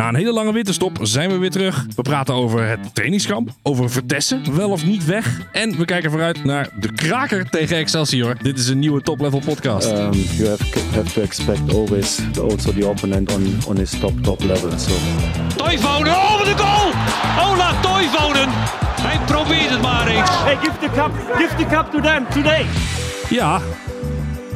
Na een hele lange winterstop zijn we weer terug. We praten over het trainingskamp, over Vertessen, wel of niet weg. En we kijken vooruit naar de kraker tegen Excelsior. Dit is een nieuwe Top Level podcast. um, you have, have to expect always also the opponent on, on his top top level. So Toivonen, oh wat een goal! Ola Toivonen! Hij probeert het maar eens. Hey, give the cup, give the cup to them today. Ja,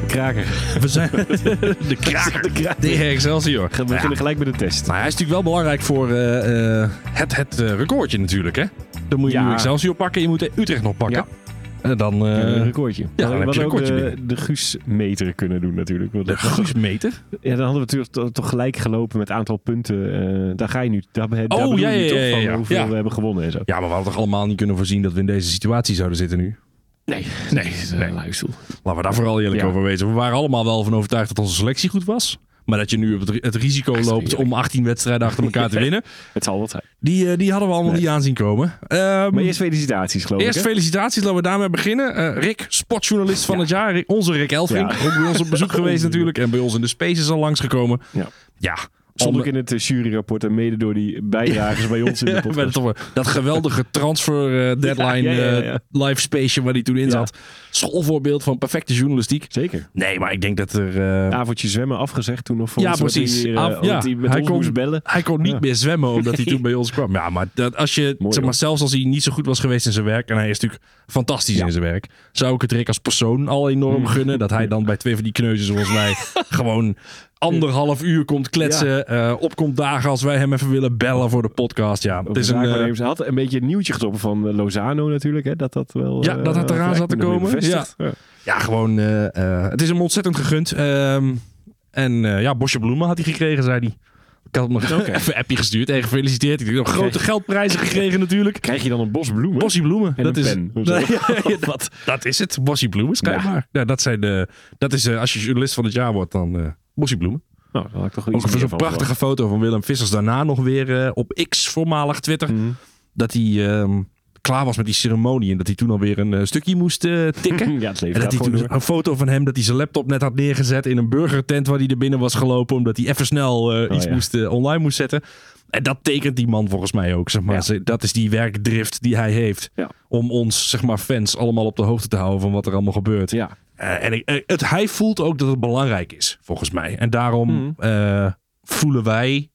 Kraker. we zijn de kraker tegen Excelsior. We beginnen gelijk met de test. Maar hij is natuurlijk wel belangrijk voor eh, eh, het, het eh, recordje natuurlijk. Hè? Dan moet je Ja. nu Excelsior pakken, je moet Utrecht nog pakken. Ja. En dan eh, een recordje. dan we heb je ook een recordje de, de Guus-meter kunnen doen natuurlijk. Want de Guusmeter. Ja, dan hadden we natuurlijk to- toch gelijk gelopen met aantal punten. Eh, daar ga je nu. Daar, daar Oh, ja, je ja, toch ja, van ja. hoeveel Ja. we hebben gewonnen en zo. Ja, maar we hadden toch allemaal niet kunnen voorzien dat we in deze situatie zouden zitten nu. Nee, Nee, nee. luister. Laten we daar vooral eerlijk Ja. over wezen. We waren allemaal wel van overtuigd dat onze selectie goed was. Maar dat je nu op het, het risico loopt om 18 wedstrijden achter elkaar te winnen. Het zal wat zijn. Die, eh, die hadden we allemaal Nee. niet aanzien komen. Ehm, Maar eerst felicitaties, geloof Eerst ik. hè? felicitaties, laten we daarmee beginnen. Eh, Rick, sportjournalist van het jaar. Onze Rick. Ja. Ook bij ons op bezoek geweest natuurlijk. En bij ons in de Spaces al langsgekomen. Ja. Ja. Stond ook in het eh, juryrapport en mede door die bijdragers bij ons in de podcast. dat, geweldige transfer eh, deadline Ja, ja, eh, live space waar hij toen in zat. Schoolvoorbeeld van perfecte journalistiek. Zeker. Nee, maar ik denk dat er... eh, Avondje zwemmen afgezegd toen nog voor Ja, precies. Eh, Af- ja. met Hij ons kon- moest bellen. Hij kon niet meer zwemmen omdat hij toen bij ons kwam. Ja, maar dat, als je, Mooi, zeg maar, zelfs als hij niet zo goed was geweest in zijn werk, en hij is natuurlijk fantastisch in zijn werk, zou ik het Rick als persoon al enorm Mm. gunnen. Dat hij dan bij twee van die kneuzes zoals mij gewoon anderhalf uur komt kletsen, eh, op komt dagen als wij hem even willen bellen voor de podcast. Ja, het is een, eh, Ze had een beetje een nieuwtje getrokken van eh, Lozano natuurlijk. Hè, dat dat wel. Ja, dat dat eraan zat te komen. Ja. ja, gewoon, het is hem ontzettend gegund. Ehm, en ja, bosje bloemen had hij gekregen, zei hij. Ik had hem nog even een appje gestuurd en gefeliciteerd. Ik heb nog grote geldprijzen gekregen natuurlijk. Krijg je dan een bos bloemen? Bossie bloemen. En dat is, ja, dat, dat is het. Bossie bloemen, schijnbaar. Ja. dat, zijn de, dat is, als je journalist van het jaar wordt, dan bloemen. Nou, daar had ik toch wel Ook iets zo'n van prachtige foto van Willem Vissers daarna nog weer eh, op X, voormalig Twitter. Mhm. Dat hij ehm, klaar was met die ceremonie en dat hij toen alweer een eh, stukje moest eh, tikken. Ja, het En leven dat gaat hij gewoon toen door. een foto van hem dat hij zijn laptop net had neergezet in een burgertent waar hij er binnen was gelopen omdat hij even snel eh, iets ja. moest, eh, online moest zetten. En dat tekent die man volgens mij ook. Zeg maar. Ja. Ze- Dat is die werkdrift die hij heeft. Ja. Om ons zeg maar, fans allemaal op de hoogte te houden van wat er allemaal gebeurt. Ja, en ik, eh, het, hij voelt ook dat het belangrijk is, volgens mij. En daarom Mhm. eh, voelen wij,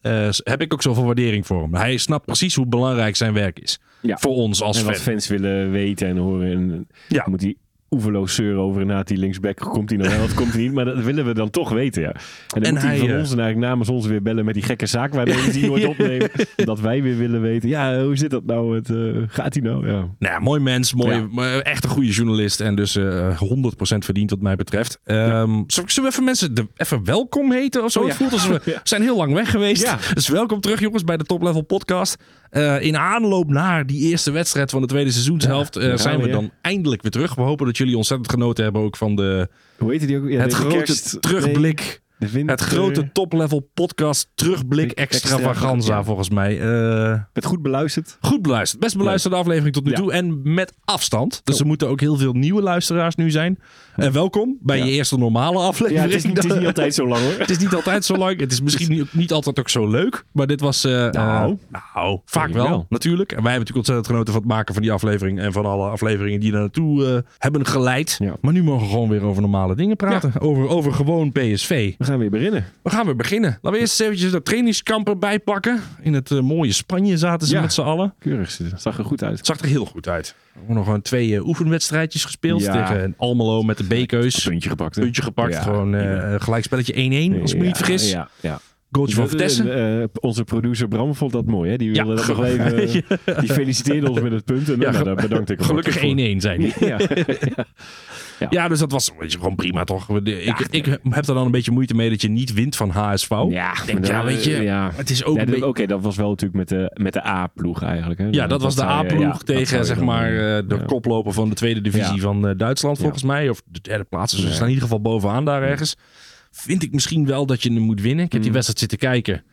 eh, heb ik ook zoveel waardering voor hem. Hij snapt precies hoe belangrijk zijn werk is. Ja. Voor ons als en wat fan. fans willen weten en horen. En Ja. moet die oeverloos zeuren over inderdaad die linksback. Komt hij nou wel of komt hij niet? Maar dat willen we dan toch weten, ja. En dan En moet hij van eh, ons en eigenlijk namens ons weer bellen met die gekke zaak waar we die nooit opnemen. Omdat wij weer willen weten, ja, hoe zit dat nou? Het, eh, gaat hij nou? Ja. Nou ja, mooi mens, mooi, Ja. maar echt een goede journalist. En dus eh 100% verdiend wat mij betreft. Ehm, zullen we even mensen de, even welkom heten of zo? Oh, Het ja. voelt alsof we zijn heel lang weg geweest. Ja. Dus welkom terug jongens bij de Top Level podcast. Eh, in aanloop naar die eerste wedstrijd van de tweede seizoenshelft Ja, eh, zijn we dan eindelijk weer terug. We hopen dat jullie ontzettend genoten hebben ook van de, Hoe heet die ook? Ja, het grote kerst- terugblik. nee, winter- Het grote top-level podcast terugblik extravaganza volgens mij. Eh, Werd goed beluisterd. Goed beluisterd. Best beluisterde aflevering tot nu Ja. toe. En met afstand. Dus er moeten ook heel veel nieuwe luisteraars nu zijn. En welkom bij Ja. je eerste normale aflevering. Ja, het is, niet- het is niet altijd zo lang hoor. Het is niet altijd zo lang. Het is misschien niet, niet altijd ook zo leuk. Maar dit was... eh, Nou. eh, nou, vaak Denk wel, natuurlijk. En wij hebben natuurlijk ontzettend genoten van het maken van die aflevering. En van alle afleveringen die er naartoe eh, hebben geleid. Ja. Maar nu mogen we gewoon weer over normale dingen praten. Over, over gewoon PSV. We gaan weer beginnen. We gaan weer beginnen. Laten we eerst eens eventjes de trainingskamp erbij pakken. In het eh, mooie Spanje zaten ze Ja. met z'n allen. Keurig, zag er goed uit. Zag er heel goed uit. We hebben nog gewoon twee eh, oefenwedstrijdjes gespeeld. Ja. Tegen Almelo met de B-keus. Puntje gepakt. hè? Puntje gepakt. Ja, gewoon prima. gelijkspelletje 1-1, als ik me niet Ja, vergis. Ja, ja. Goaltje van Vertessen. Eh, eh, onze producer Bram vond dat mooi. Hè? Die wilde Ja, dat nog even. Die feliciteerde ons met het punt. En Ja, nou, daar bedankt ik Gelukkig 1-1 hartelijk zijn die. voor. Ja. Ja, dus dat was weet je, gewoon prima toch? Ik, ik heb er dan een beetje moeite mee dat je niet wint van HSV. Ja, denk, ja, weet je, ja. het is ook Ja. Oké, dat was wel natuurlijk met de, met de A-ploeg eigenlijk. Hè? Ja, dat was de A-ploeg tegen zeg maar eh, eh, de koploper van de tweede divisie van eh, Duitsland volgens mij. Of de derde plaats. Dus ze staan in ieder geval bovenaan daar ergens. Vind ik misschien wel dat je hem moet winnen. Ik heb die Mm. wedstrijd zitten kijken.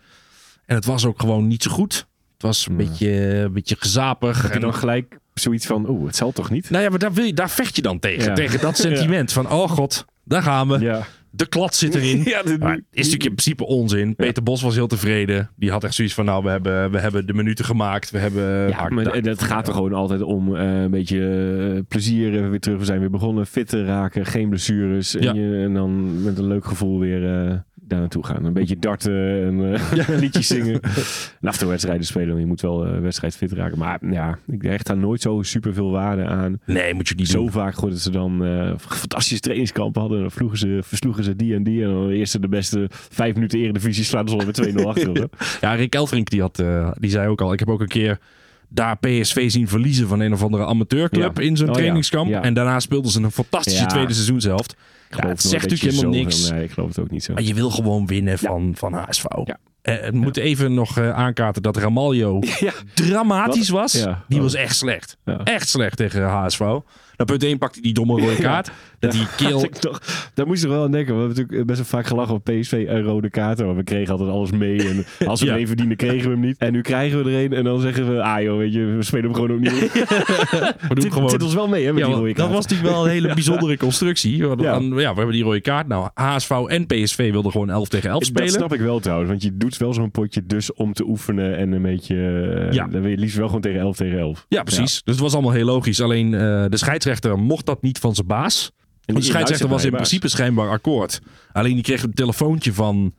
En het was ook gewoon niet zo goed. Het was een, beetje, een beetje gezapig. Heb je En- dan gelijk zoiets van, oeh, het zal toch niet? Nou ja, maar daar, wil je, daar vecht je dan tegen. Ja. Tegen dat sentiment van, oh god, daar gaan we. Ja. De klad zit erin. Ja, Maar is natuurlijk in principe onzin. Peter Bos was heel tevreden. Die had echt zoiets van, nou, we hebben, we hebben de minuten gemaakt. We hebben... Ja, maar het gaat er gewoon altijd om eh, een beetje eh, plezier. Weer terug. We zijn weer begonnen. Fit te raken. Geen blessures. En, je, en dan met een leuk gevoel weer eh, daar naartoe gaan. Een beetje darten en eh, liedjes zingen. en af wedstrijden spelen. want Je moet wel eh wedstrijd fit raken. Maar ja, ik hecht daar nooit zo super veel waarde aan. Nee, moet je niet Zo doen. vaak gehoord dat ze dan eh fantastische trainingskampen hadden. En dan vloegen ze, versloegen ze die en die. En dan de eerste de beste vijf minuten eredivisie slaan ze met 2-0 achter. Ja, Rick Elfrink die, had, die zei ook al, ik heb ook een keer daar PSV zien verliezen van een of andere amateurclub in zo'n Oh, trainingskamp. En daarna speelden ze een fantastische tweede seizoenshelft. Ja, het zegt natuurlijk helemaal niks. Nee, ik geloof het ook niet zo. Maar je wil gewoon winnen van, van HSV. Ja. Eh, we moeten even nog eh, aankaarten dat Ramaljo Ja. dramatisch Wat? was. Ja. Die Oh. was echt slecht. Echt slecht tegen HSV. Nou, punt 1 pakte hij die domme rode kaart. Dat die keel... Toch, daar moest ik wel aan denken. We hebben natuurlijk best wel vaak gelachen op PSV en rode kaarten. Maar we kregen altijd alles mee. En als we Ja. een verdienen, kregen we hem niet. En nu krijgen we er een. En dan zeggen we, ah joh, weet je, we spelen hem gewoon ook niet. We doen gewoon- zit ons wel mee, hè, met Ja, die rode dat kaart. was natuurlijk wel een hele bijzondere constructie. Want Ja. ja, we hebben die rode kaart. Nou, HSV en PSV wilden gewoon 11 tegen 11 Dat spelen. snap ik wel trouwens. Want je doet wel zo'n potje dus om te oefenen. En een beetje... eh, Ja. Dan wil je liefst wel gewoon tegen 11 tegen 11. Ja, precies. Dus het was allemaal heel logisch. Alleen eh, de scheidsrechter mocht dat niet van zijn baas. Want de scheidsrechter was in principe schijnbaar akkoord. Alleen die kreeg een telefoontje van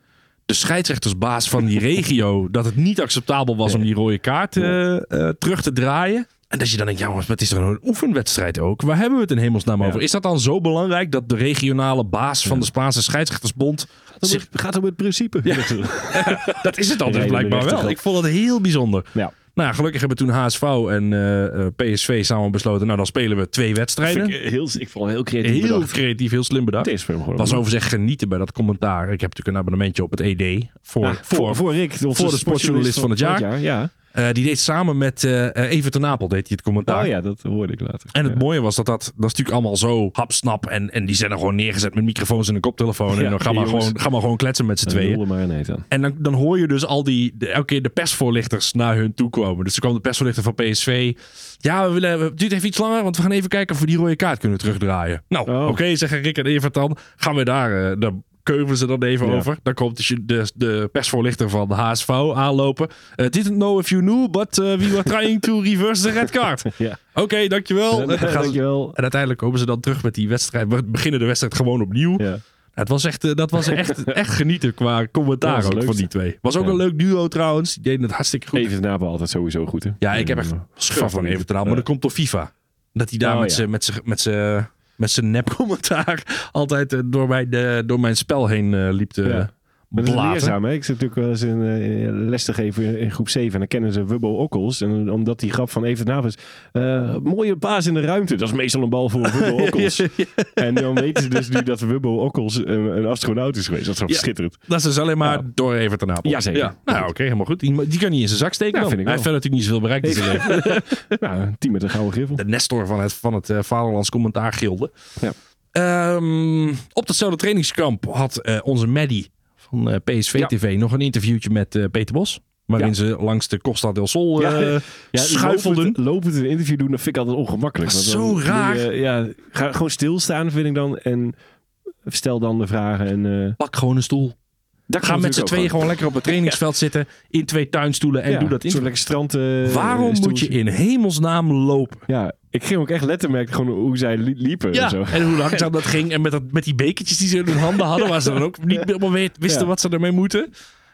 de scheidsrechtersbaas van die regio... dat het niet acceptabel was om die rode kaart eh, eh, terug te draaien. En dat je dan denkt, ja, maar het is toch een oefenwedstrijd ook? Waar hebben we het in hemelsnaam Ja. over? Is dat dan zo belangrijk dat de regionale baas van de Spaanse scheidsrechtersbond... zich Het gaat om het principe. Dat is het Rijden blijkbaar wel. Ik vond het heel bijzonder. Ja. Nou ja, gelukkig hebben toen HSV en eh, eh, PSV samen besloten... nou, dan spelen we twee wedstrijden. Ik, heel, ik vond het heel creatief Heel bedacht. creatief, heel slim bedacht. Deze film gewoon. was overigens genieten bij dat commentaar. Ik heb natuurlijk een abonnementje op het ED. Voor, Ja, voor, voor Rick, voor de sportjournalist van het jaar. Ja. Eh, die deed samen met Even ten Napel deed hij het commentaar. Oh ja, dat hoorde ik later. En het Ja. mooie was dat dat, dat is natuurlijk allemaal zo hapsnap. En, en die zijn er gewoon neergezet met microfoons en een koptelefoon. Ja, en dan ga die maar, gewoon, ga maar gewoon kletsen met z'n tweeën. maar. En dan, dan hoor je dus al die, de, elke keer de persvoorlichters naar hun toe komen. Dus er kwam de persvoorlichter van PSV. Ja, we willen, het duurt even iets langer, want we gaan even kijken of we die rode kaart kunnen terugdraaien. Nou, Oh. oké, zeggen Rick en Evert dan. Gaan we daar, eh, daar keuven ze dan even Ja. over. Dan komt dus de, de persvoorlichter van de HSV aanlopen. Uh, didn't know if you knew, but uh, we were trying to reverse the red card. Ja. Oké, dankjewel. Dan Dankjewel. en uiteindelijk komen ze dan terug met die wedstrijd. We beginnen de wedstrijd gewoon opnieuw. Ja. Het was echt, eh, dat was echt, echt genieten qua commentaar ook van die twee. Was ook Ja. een leuk duo trouwens. Die deden het hartstikke goed. Even Napel altijd sowieso goed, hè? Ja, ik heb echt En, schurf van even te maar dat komt door FIFA. Dat hij daar Oh, met zijn met zijn zijn nepcommentaar altijd eh, door, mijn, door mijn spel heen eh, liep. Maar dat is leerzaam, hè? Ik zit natuurlijk wel eens in, eh, les te geven in, groep 7 en dan kennen ze Wubbo Okkels. En omdat die grap van Even eh mooie paas in de ruimte. Dat is meestal een bal voor Wubbo Okkels. En dan weten ze dus nu dat Wubbo Okkels een, een astronaut is geweest. Dat is Ja. schitterend. Dat is dus alleen maar door even te. Jazeker. Ja. Nou, oké, helemaal goed. Die, die kan niet in zijn zak steken. Vind ik Hij heeft verder natuurlijk niet zoveel bereikt in zijn leven. Nou, team met een gouden griffel. De Nestor van het, van het eh, Vaderlands commentaar gilde. Ja. Ehm, op datzelfde trainingskamp had onze Maddie van eh, PSV Ja. TV nog een interviewtje met eh, Peter Bos. Waarin Ja. ze langs de Costa del Sol Ja. eh, Ja, schuifelden. Lopend, lopend een interview doen, dat vind ik altijd ongemakkelijk. Dan zo raar. je, ja, ga gewoon stilstaan, vind ik dan. En stel dan de vragen. En, Pak gewoon een stoel. dat Ga met z'n tweeën gewoon lekker op het trainingsveld zitten. In twee tuinstoelen en doe dat Zo'n in. lekker strand. Waarom moet je in hemelsnaam lopen? Ja, ik ging ook echt letterlijk gewoon hoe zij li- liepen. en zo. en hoe langzaam dat ging. En met, dat, met die bekertjes die ze in hun handen hadden. Waar ze dan ook niet helemaal weet- wisten Ja. wat ze ermee moeten.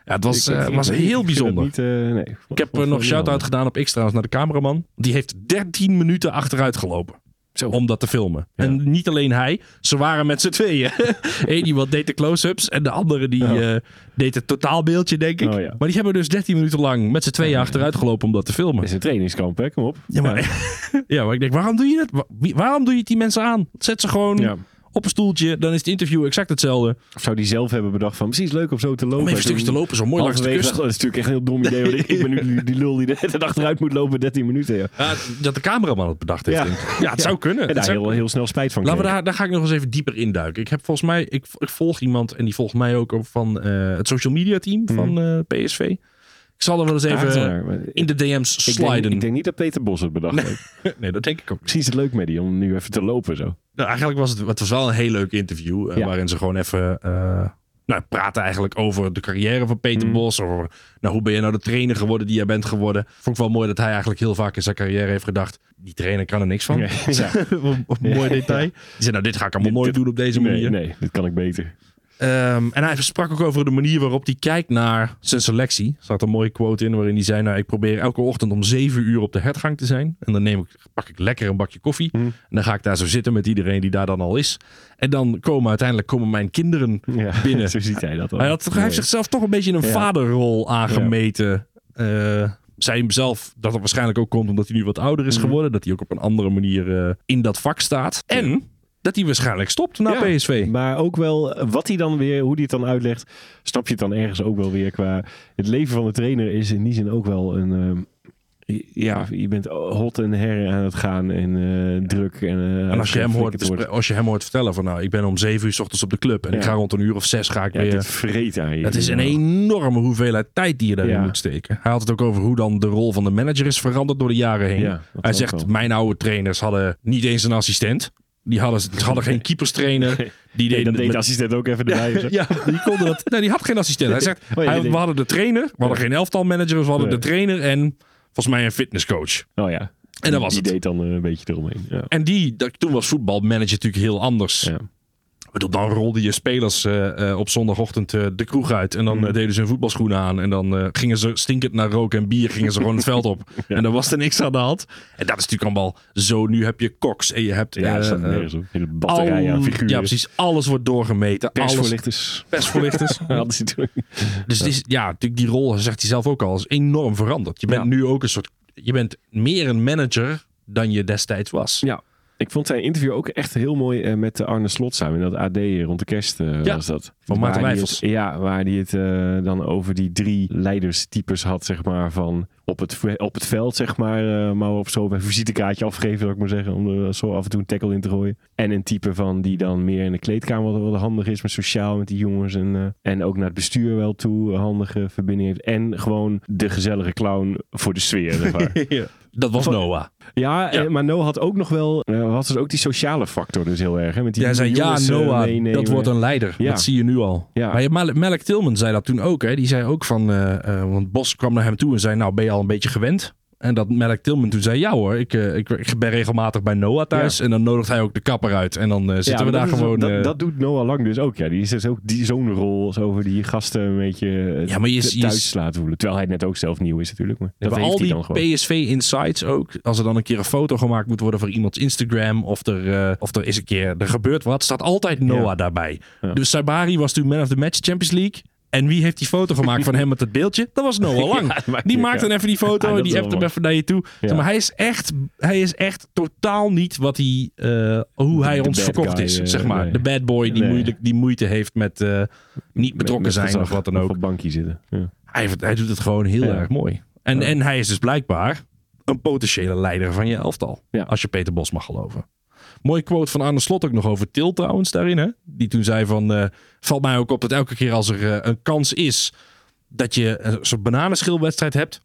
Ja, het was, Ik- eh, ik- was heel ik bijzonder. Niet, eh, nee. Ik heb eh, nog een shout-out gedaan op X trouwens naar de cameraman. Die heeft 13 minuten achteruit gelopen. Zo. Om dat te filmen. Ja. En niet alleen hij. Ze waren met z'n tweeën. Eén iemand deed de close-ups. En de andere die Oh. eh, deed het totaalbeeld denk ik. Oh, ja. Maar die hebben dus 13 minuten lang met z'n tweeën achteruit gelopen om dat te filmen. Het is een trainingskamp, hè? Kom op. Ja, maar, ja, maar ik denk, waarom doe je dat? Waarom doe je het die mensen aan? Zet ze gewoon Ja. Op een stoeltje. Dan is het interview exact hetzelfde. Of zou die zelf hebben bedacht van, misschien is het leuk om zo te lopen. Om even een En stukje te lopen, zo mooi langs de kust. dacht, oh, dat is natuurlijk echt een heel dom idee. want ik, ik ben nu die, lul die de hele achteruit moet lopen 13 minuten. Ja. Dat de cameraman het bedacht heeft. Ja. denk ik. ja het zou kunnen. En daar zou heel, heel snel spijt van Laten we daar, daar ga ik nog eens even dieper induiken. Ik heb volgens mij, ik, ik volg iemand en die volgt mij ook op van eh, het social media team van Mhm. eh, PSV. Ik zal er wel eens even maar in de DM's Ik denk, sliden. ik denk niet dat Peter Bos het bedacht heeft. nee, dat denk ik ook niet. Misschien is het leuk met die om nu even te lopen zo. Nou, eigenlijk was het, het was wel een heel leuk interview. eh, Ja. Waarin ze gewoon even eh, nou, praten eigenlijk over de carrière van Peter Mm. Bos. Over nou, hoe ben je nou de trainer geworden die jij bent geworden. Vond ik wel mooi dat hij eigenlijk heel vaak in zijn carrière heeft gedacht. Die trainer kan er niks van. Ja. Mooi detail. Die zei nou dit ga ik allemaal nooit doen op deze manier. Nee, nee, dit kan ik beter. Ehm, en hij sprak ook over de manier waarop hij kijkt naar zijn selectie. Er staat een mooie quote in waarin hij zei... Nou, ik probeer elke ochtend om zeven uur op de hertgang te zijn. En dan neem ik, pak ik lekker een bakje koffie. Hm. En dan ga ik daar zo zitten met iedereen die daar dan al is. En dan komen uiteindelijk komen mijn kinderen Ja, binnen. zo ziet hij dat al. Hij, had, hij heeft zichzelf toch een beetje een Ja. vaderrol aangemeten. Zei hem zelf dat het waarschijnlijk ook komt omdat hij nu wat ouder is Mhm. geworden. Dat hij ook op een andere manier eh, in dat vak staat. En dat hij waarschijnlijk stopt na Ja, PSV. Maar ook wel wat hij dan weer, hoe hij het dan uitlegt, snap je het dan ergens ook wel weer qua. Het leven van de trainer is in die zin ook wel een. ehm, ja, je bent hot en her aan het gaan en eh, druk. En, eh, En als je, hem hoort, als je hem hoort vertellen van nou, ik ben om zeven uur s ochtends op de club en ik ga rond een uur of zes ga ik Ja, weer. dit vreet aan je. Het is een enorme hoeveelheid tijd die je daarin Ja. moet steken. Hij had het ook over hoe dan de rol van de manager is veranderd door de jaren heen. Dat Hij zegt, wel. mijn oude trainers hadden niet eens een assistent. Die hadden, ze hadden geen keeperstrainer. Die Nee, deden dan deed de assistent ook even erbij. ja, die konden dat. Nee, die had geen assistent. Hij zegt, Oh ja, hij- die- we hadden de trainer, we hadden geen elftal manager, we hadden de trainer en volgens mij een fitnesscoach. Oh ja. En dat was die het. deed dan eh, een beetje eromheen. Ja. En die, dat, toen was voetbalmanager natuurlijk heel anders. Ja. Bedoel, dan rolde je spelers eh, eh, op zondagochtend eh, de kroeg uit. En dan Mm. eh, deden ze hun voetbalschoenen aan. En dan gingen ze stinkend naar rook en bier. Gingen ze gewoon het veld op. En dan was er niks aan de hand. En dat is natuurlijk allemaal zo. Nu heb je koks en je hebt... Ja, dat. Hele batterij aan figuren. Ja, precies. Alles wordt doorgemeten. Alles, Persvoorlichters. persvoorlichters. Ze toen. Dus het is, ja, natuurlijk die rol, zegt hij zelf ook al, is enorm veranderd. Je bent Ja. nu ook een soort... Je bent meer een manager dan je destijds was. Ja. Ik vond zijn interview ook echt heel mooi eh, met eh, Arne Slot samen. In dat AD rond de kerst eh, Ja, was dat. van Maarten Wijfels. Ja, waar hij het dan over die drie leiderstypes had, zeg maar, van op het, op het veld, zeg maar, eh, maar of zo een visitekaartje afgeven, zou ik maar zeggen, om er zo af en toe een tackle in te gooien. En een type van die dan meer in de kleedkamer wat, wat handig is met sociaal met die jongens en, eh, en ook naar het bestuur wel toe handige verbinding heeft. En gewoon de gezellige clown voor de sfeer, zeg maar. Dat was Van- Noah. Ja, Ja. eh, maar Noah had ook nog wel, uh, had dus ook die sociale factor dus heel erg. Hè? Met die Jij zei, ja, Noah, meenemen. dat wordt een leider. Ja. Dat zie je nu al. Ja. Maar Malek Tilman zei dat toen ook. Hè. Die zei ook van, want Bos kwam naar hem toe en zei, nou ben je al een beetje gewend? En dat Malek Tilman toen zei, ja hoor, ik, eh, ik, ik ben regelmatig bij Noah thuis. En dan nodigt hij ook de kapper uit. En dan eh, zitten Ja, we daar dat is- gewoon... dat, eh, dat doet Noah Lang dus ook. Ja. Die is dus ook die, zo'n rol zo over die gasten een beetje Ja, maar je- th- je- thuis laten voelen. Terwijl hij net ook zelf nieuw is natuurlijk. Maar dat heeft al die dan gewoon. PSV-insights ook. Als er dan een keer een foto gemaakt moet worden voor iemands Instagram. Of er, of er is een keer, er gebeurt wat. Staat altijd Noah daarbij. Dus Sabari was toen man of the match Champions League. En wie heeft die foto gemaakt van hem met het beeldje? Dat was Noah Lang. Ja, die maakt dan even die foto en die appt hem even naar je toe. Zeg maar hij is echt, hij is echt totaal niet wat hij, eh, hoe hij de ons verkocht guy, is. eh, zeg maar. nee. De bad boy die, Nee. moeilijk, die moeite heeft met eh, niet betrokken Met zijn of wat dan ook. Op een bankje zitten. Ja. Hij, hij doet het gewoon heel erg mooi. En, en hij is dus blijkbaar een potentiële leider van je elftal. Als je Peter Bos mag geloven. Mooie quote van Arne Slot ook nog over Til trouwens daarin. Hè? Die toen zei van, eh, valt mij ook op dat elke keer als er eh, een kans is dat je een soort bananenschilwedstrijd hebt.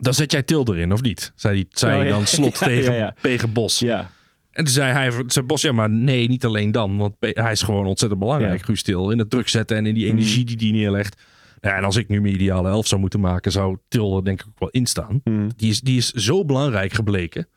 Dan zet jij Til erin, of niet? Zei, die, zei Oh, ja. dan Slot Ja, tegen, ja, tegen Bos. ja. En toen zei hij, zei Bos, ja maar nee, niet alleen dan. Want hij is gewoon ontzettend belangrijk. Mhm. Guus Til. In het druk zetten en in die energie die hij neerlegt. Ja, en als ik nu mijn ideale elf zou moeten maken, zou Til er denk ik ook wel in staan. Mhm. Die, is, die is zo belangrijk gebleken.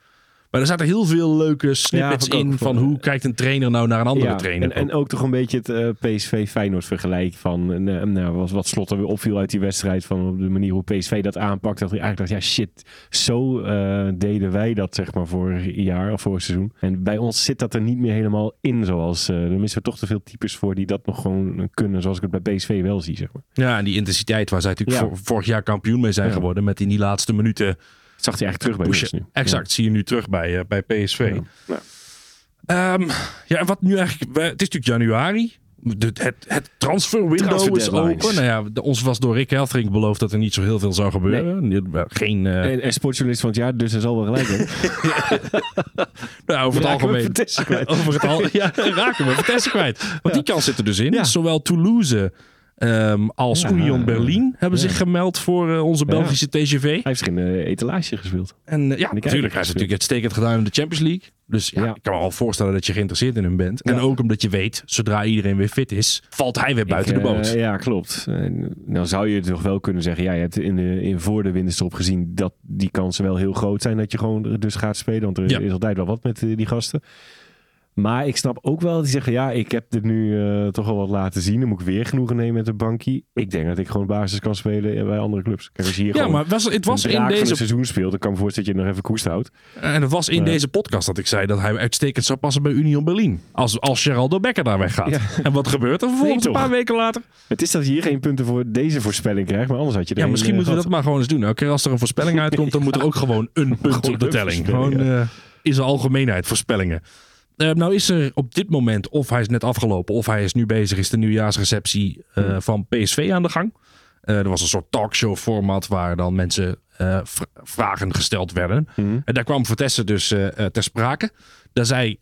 Maar er zaten heel veel leuke snippets ik in van van- hoe kijkt een trainer nou naar een andere Ja, trainer. En, en ook toch een beetje het eh, PSV Feyenoord vergelijk van eh, nou, was wat Slot er weer opviel uit die wedstrijd van op de manier hoe PSV dat aanpakt dat hij eigenlijk dacht ja shit zo eh, deden wij dat zeg maar vorig jaar of vorig seizoen en bij ons zit dat er niet meer helemaal in zoals eh er missen we toch te veel types voor die dat nog gewoon kunnen zoals ik het bij PSV wel zie zeg maar ja, en die intensiteit waar zij natuurlijk Ja. vorig jaar kampioen mee zijn Ja. geworden. Met in die laatste minuten zag hij eigenlijk terug bij pushen. nu Exact, zie je nu terug bij, eh, bij PSV. Ja. Ja. Ehm, ja, en wat nu eigenlijk... Het is natuurlijk januari. De, het, het transferwindow Transfer is open. Nou ja, de- ons was door Rick Helfrink beloofd dat er niet zo heel veel zou gebeuren. Nee. Geen, eh, en, en sportjournalist van het jaar dus hij zal wel gelijk hebben nou, over het Raken we algemeen. Over het al, ja, raken we Vitesse kwijt. Want die kans zit er dus in. Ja. Zowel Toulouse Ehm, als Ja. Union Berlin hebben Ja. zich gemeld voor eh, onze Belgische TGV. Hij heeft geen eh, etalage gespeeld. En eh, ja, natuurlijk. Hij is natuurlijk uitstekend gedaan in de Champions League. Dus ja, ik kan me al voorstellen dat je geïnteresseerd in hem bent. En ook omdat je weet, zodra iedereen weer fit is, valt hij weer buiten Ik, de eh, boot. ja, klopt. En nou zou je toch wel kunnen zeggen, ja, je hebt in, de, in voor de winterstop gezien dat die kansen wel heel groot zijn dat je gewoon dus gaat spelen. Want er is altijd wel wat met eh, die gasten. Maar ik snap ook wel dat die zeggen, ja, ik heb dit nu eh, toch al wat laten zien. Dan moet ik weer genoegen nemen met een bankie. Ik denk dat ik gewoon basis kan spelen bij andere clubs. Kijk, als je hier ja, maar was, het was in deze het seizoen speelt, dan kan ik me voorstellen dat je nog even koest houdt. En het was in deze podcast dat ik zei dat hij uitstekend zou passen bij Union Berlin. Als, als Geraldo Becker daar weggaat. Ja. En wat gebeurt er vervolgens Nee, een paar weken later? Het is dat je hier geen punten voor deze voorspelling krijgt, maar anders had je er Ja, misschien eh, moeten we dat maar gewoon eens doen. Elke keer als er een voorspelling uitkomt, dan moet er ook gewoon een punt op de telling. Gewoon eh, in zijn algemeenheid voorspellingen. Eh, nou is er op dit moment, of hij is net afgelopen, of hij is nu bezig, is de nieuwjaarsreceptie eh, van PSV aan de gang. Eh, er was een soort talkshow format waar dan mensen eh, vragen gesteld werden. Mhm. En daar kwam Vertessen dus ter sprake. Daar zei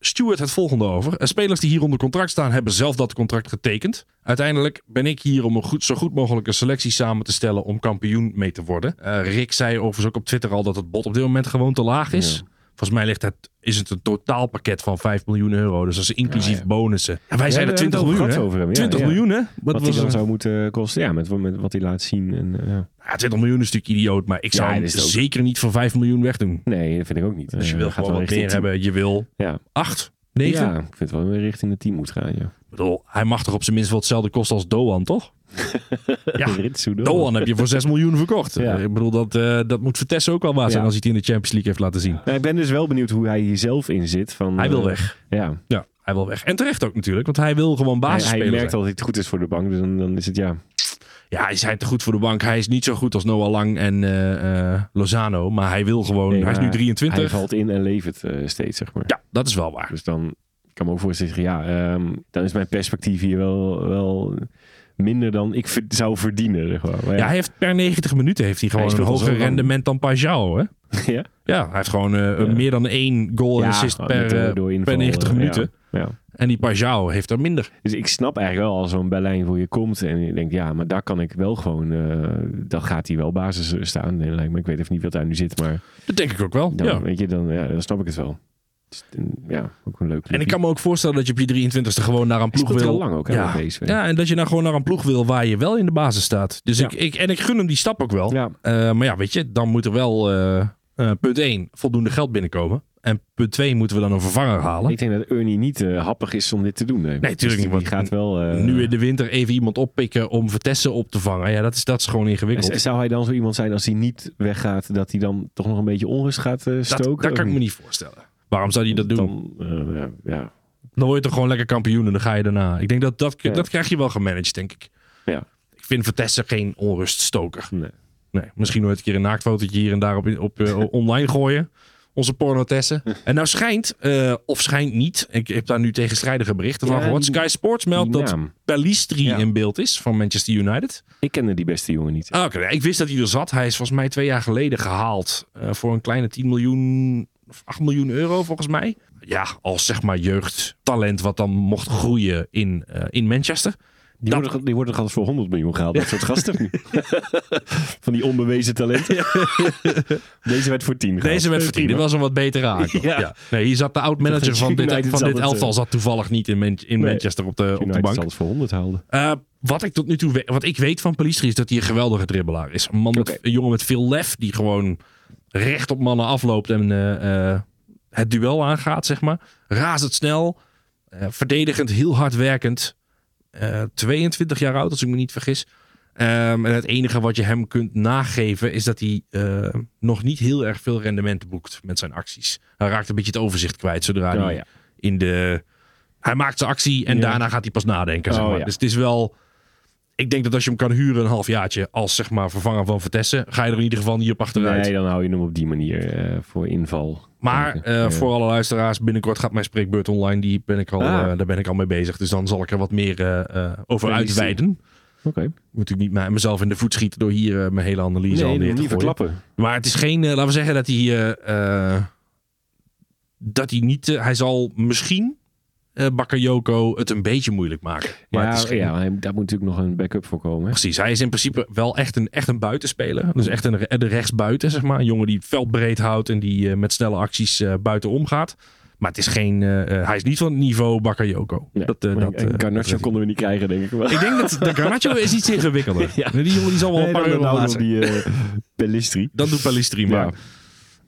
Stuart het volgende over. Spelers die hier onder contract staan, hebben zelf dat contract getekend. Uiteindelijk ben ik hier om een goed, zo goed mogelijke selectie samen te stellen om kampioen mee te worden. Rick zei overigens ook op Twitter al dat het bod op dit moment gewoon te laag is. Volgens mij ligt het, is het een totaalpakket van 5 miljoen euro. Dus dat is inclusief bonussen. En wij Ja, zeiden hebben 20 het miljoen, over hem, ja, 20 ja. miljoen, hè? Wat, Wat was dan er? zou moeten kosten, ja, met, met wat hij laat zien. En, eh, ja. Ja, 20 miljoen is natuurlijk idioot, maar ik zou Ja, hem zeker niet voor 5 miljoen wegdoen. Nee, dat vind ik ook niet. Dus je Eh, wil gewoon wat meer hebben. Je wil Ja. 8, 9. ja, ik vind wel weer richting de 10 moet gaan. Ja. Ik bedoel, hij mag toch op zijn minst wel hetzelfde kosten als Doan, toch? ja, Doan. Doan heb je voor 6 miljoen verkocht. Ja. Ik bedoel, dat, eh, dat moet Vertessen ook wel waar zijn Ja. als hij het in de Champions League heeft laten zien. Nou, ik ben dus wel benieuwd hoe hij hier zelf in zit. Van, Hij wil eh, weg. Ja, Ja, hij wil weg. En terecht ook natuurlijk, want hij wil gewoon hij, hij basisspeler merkt al dat het goed is voor de bank. Dus dan, dan is het ja. Ja, hij is hij te goed voor de bank. Hij is niet zo goed als Noah Lang en eh, eh, Lozano, maar hij wil gewoon... Nee, hij is nu maar 23. Hij valt in en levert eh, steeds, zeg maar. Ja, dat is wel waar. Dus dan ik kan me ook voorstellen, ja, ehm, dan is mijn perspectief hier wel, wel minder dan ik zou verdienen. Zeg maar. Maar Ja, hij heeft per 90 minuten heeft hij gewoon Hij een hoger rendement dan Pajau, hè? ja? Ja, hij heeft gewoon meer dan één goal en assist per, door per 90 eh, minuten. Ja. En die Pajau heeft er minder. Dus ik snap eigenlijk wel als zo'n Berlijn voor je komt en je denkt, ja, maar daar kan ik wel gewoon, eh dan gaat hij wel basis staan. Nee, me. Ik weet even niet wat daar nu zit, maar Dat denk ik ook wel. dan, ja. weet je, dan, ja, dan snap ik het wel. Ja, ook een leuk En ik kan me ook voorstellen dat je op je 23ste gewoon naar een ploeg wil. heel lang ook, hè, ja. ja, en dat je nou gewoon naar een ploeg wil waar je wel in de basis staat. Dus Ja. ik, ik, en ik gun hem die stap ook wel. Ja. Eh, maar ja, weet je, dan moet er wel eh, punt 1 voldoende geld binnenkomen. En punt 2 moeten we dan een vervanger halen. Ik denk dat Ernie niet eh, happig is om dit te doen. Nee, tuurlijk Dus niet, Die gaat wel... eh, nu in de winter even iemand oppikken om Vertessen op te vangen. Ja, dat is, dat is gewoon ingewikkeld. Z- Zou hij dan zo iemand zijn als hij niet weggaat, dat hij dan toch nog een beetje onrust gaat eh, stoken? dat kan ik me niet voorstellen. Waarom zou hij dat doen? Dan, Dan, ja, ja. word je toch gewoon lekker kampioen en dan ga je daarna. Ik denk dat dat, Ja. dat krijg je wel gemanaged, denk ik. Ja. Ik vind Vertessen geen onruststoker. Nee. Nee, misschien nooit een keer een naaktfotootje hier en daar op, op online gooien. Onze pornotessen. En nou schijnt, eh, of schijnt niet, ik heb daar nu tegenstrijdige berichten van Ja, gehoord. die- Sky Sports meldt dat Ja. in beeld is van Manchester United. Ik kende die beste jongen niet. Ah, Oké, ik wist dat hij er zat. Hij is volgens mij twee jaar geleden gehaald eh, voor een kleine 10 miljoen, of 8 miljoen euro volgens mij. Ja, als zeg maar jeugdtalent wat dan mocht groeien in, eh, in Manchester. Die, Dat- worden, die worden voor 100 miljoen gehaald. Dat soort gasten. Van die onbewezen talenten. Deze werd voor 10 gehaald. Deze werd verdiend. Dit was een wat betere aankoop. Ja. Ja. Nee, hier zat de oud-manager van dit, United van dit elftal eh, zat toevallig niet in, Man- in Nee. Manchester op de, op de bank. zal het voor 100 haalde. Eh, wat ik tot nu toe wat ik weet van Pelistri is dat hij een geweldige dribbelaar is. Een, man met, een jongen met veel lef die gewoon recht op mannen afloopt en eh, eh, het duel aangaat, zeg maar. Razendsnel, eh verdedigend, heel hard werkend. Eh 22 jaar oud, als ik me niet vergis. Ehm, en het enige wat je hem kunt nageven is dat hij eh, nog niet heel erg veel rendement boekt met zijn acties. Hij raakt een beetje het overzicht kwijt zodra Oh, hij ja. in de. Hij maakt zijn actie en Ja. daarna gaat hij pas nadenken. Zeg Oh, maar. ja. Dus het is wel. Ik denk dat als je hem kan huren een halfjaartje als zeg maar vervanger van Vertessen, ga je er in ieder geval niet op achteruit. Nee, dan hou je hem op die manier eh, voor inval. Maar ik. eh, voor alle luisteraars, binnenkort gaat mijn spreekbeurt online. Die ben ik al, Ah. eh, daar ben ik al mee bezig. Dus dan zal ik er wat meer eh, over uitweiden. Oké. Ik moet natuurlijk niet mij- mezelf in de voet schieten door hier mijn hele analyse al Nee, neer nog te niet gooien. verklappen. Maar het is geen, laten we zeggen dat hij, dat hij niet, hij zal misschien uh, Bakayoko het een beetje moeilijk maken. Maar ja, het is geen- ja, hij- daar moet natuurlijk nog een backup voor komen. Precies, hij is in principe wel echt een, echt een buitenspeler. Dus echt een, de rechtsbuiten, zeg maar. Een jongen die het veld breed houdt en die eh, met snelle acties eh buiten omgaat. Maar het is geen, hij is niet van het niveau Bakayoko. Ja. Dat, dat, en Garnacho dat- konden we niet krijgen, denk ik wel. Ik denk dat de Garnacho is iets ingewikkelder. Ja. Die jongen die zal wel een Nee, paar dan euro die Pellistri. Dat doet Palistri maar. Ja.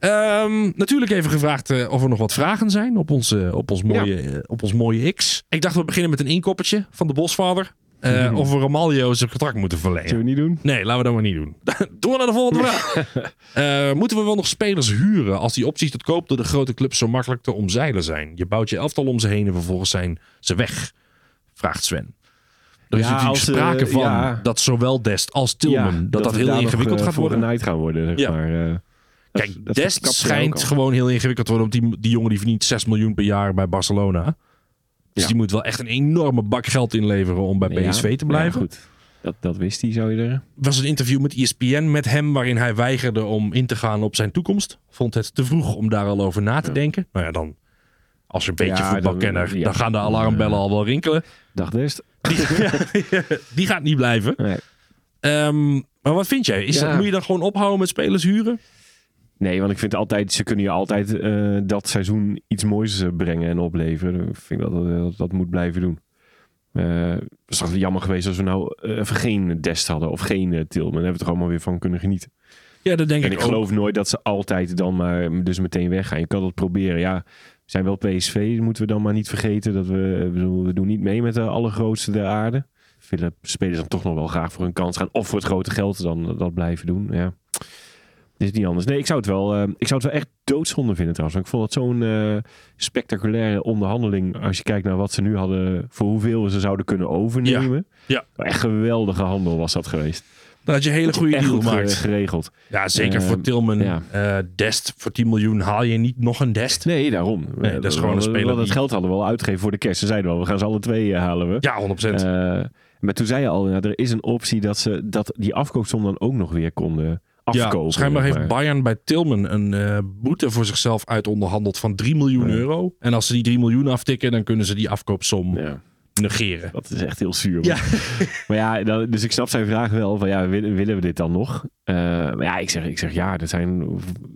Ehm, natuurlijk even gevraagd eh, of er nog wat vragen zijn op ons, eh, op, ons mooie, eh, op ons mooie X. Ik dacht we beginnen met een inkoppertje van de Bosvader. Mhm. Of we Romalio zijn contract moeten verlengen. Zullen we niet doen? Nee, laten we dat maar niet doen. Door naar de volgende vraag. Moeten we wel nog spelers huren als die opties tot koop door de grote clubs zo makkelijk te omzeilen zijn? Je bouwt je elftal om ze heen en vervolgens zijn ze weg, vraagt Sven. Er is Ja, natuurlijk als, sprake van ja. dat zowel Dest als Tilman, dat dat, heel ingewikkeld gaat worden. gaan worden, zeg maar. Kijk, dat Dest schijnt gewoon heel ingewikkeld te worden. Want die, die jongen die verdient 6 miljoen per jaar bij Barcelona. Dus Ja. die moet wel echt een enorme bak geld inleveren om bij Ja, PSV te blijven. Ja, goed. Dat, dat wist hij, zou je er. Was een interview met ESPN met hem waarin hij weigerde om in te gaan op zijn toekomst. Vond het te vroeg om daar al over na te denken. Nou ja, dan als je een beetje voetbalkenner, dan- gaan de alarmbellen al wel rinkelen. Dag Dest. Die gaat niet blijven. Nee. Ehm, maar wat vind jij? Is dat, moet je dan gewoon ophouden met spelers huren? Nee, want ik vind altijd, ze kunnen je altijd eh, dat seizoen iets moois eh, brengen en opleveren. Ik vind dat dat, dat moet blijven doen. Eh, het is jammer geweest als we nou eh, even geen Dest hadden of geen eh, Tilman. Daar hebben we er allemaal weer van kunnen genieten. Ja, dat denk En ik, ik ook. geloof nooit dat ze altijd dan maar dus meteen weggaan. Je kan dat proberen. Ja, we zijn wel PSV, moeten we dan maar niet vergeten. Dat we, ik we doen niet mee met de allergrootste der aarde. Willen spelers dan toch nog wel graag voor hun kans gaan. Of voor het grote geld dan dat blijven doen. Ja. Dit is niet anders. Nee, ik zou het wel, eh, ik zou het wel echt doodzonde vinden trouwens. Want ik vond het zo'n eh, spectaculaire onderhandeling. Als je kijkt naar wat ze nu hadden. Voor hoeveel we ze zouden kunnen overnemen. Ja. Echt geweldige handel was dat geweest. Dan had je hele goede deal gemaakt. geregeld. Ja, zeker Ehm, voor Tilman. ja. eh, Dest, voor 10 miljoen haal je niet nog een Dest. Nee, daarom. Nee, dat is gewoon een speler dat die- geld hadden we al uitgegeven voor de kerst. Ze zeiden wel, we gaan ze alle twee halen we. Ja, 100%. Eh, maar toen zei je al, nou, er is een optie dat ze dat die afkoopsom dan ook nog weer konden afkopen. ja, schijnbaar heeft. Bayern bij Tilman een eh, boete voor zichzelf uit onderhandeld van 3 miljoen Ja. euro. En als ze die 3 miljoen aftikken, dan kunnen ze die afkoopsom Ja, negeren. dat is echt heel zuur. Ja. maar ja, dus ik snap zijn vraag wel van ja, willen, willen we dit dan nog? Eh, maar ja, ik zeg, ik zeg ja, er zijn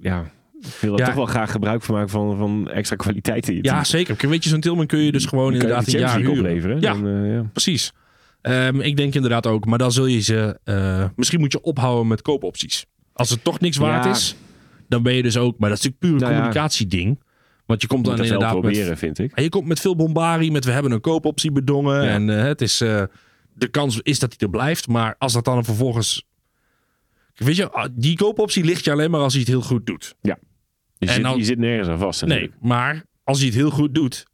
ja, ik wil er Ja. toch wel graag gebruik van maken van, van extra kwaliteit in je Ja, team. zeker. Weet je, zo'n Tilman kun je dus gewoon je inderdaad de een jaar opleveren. Ja. Dan, eh, ja. Precies. Ehm, ik denk inderdaad ook. Maar dan zul je ze... misschien moet je ophouden met koopopties. Als het toch niks waard Ja. is, dan ben je dus ook... Maar dat is natuurlijk puur een Nou ja. communicatieding. Want je komt dan inderdaad met proberen, vind ik. En je komt met veel bombari, met we hebben een koopoptie bedongen. Ja. En eh, het is, eh, de kans is dat hij er blijft. Maar als dat dan vervolgens... Weet je, ah, die koopoptie ligt je alleen maar als hij het heel goed doet. Je, En zit, dan- je zit nergens aan vast. Nee, natuurlijk. maar als hij het heel goed doet,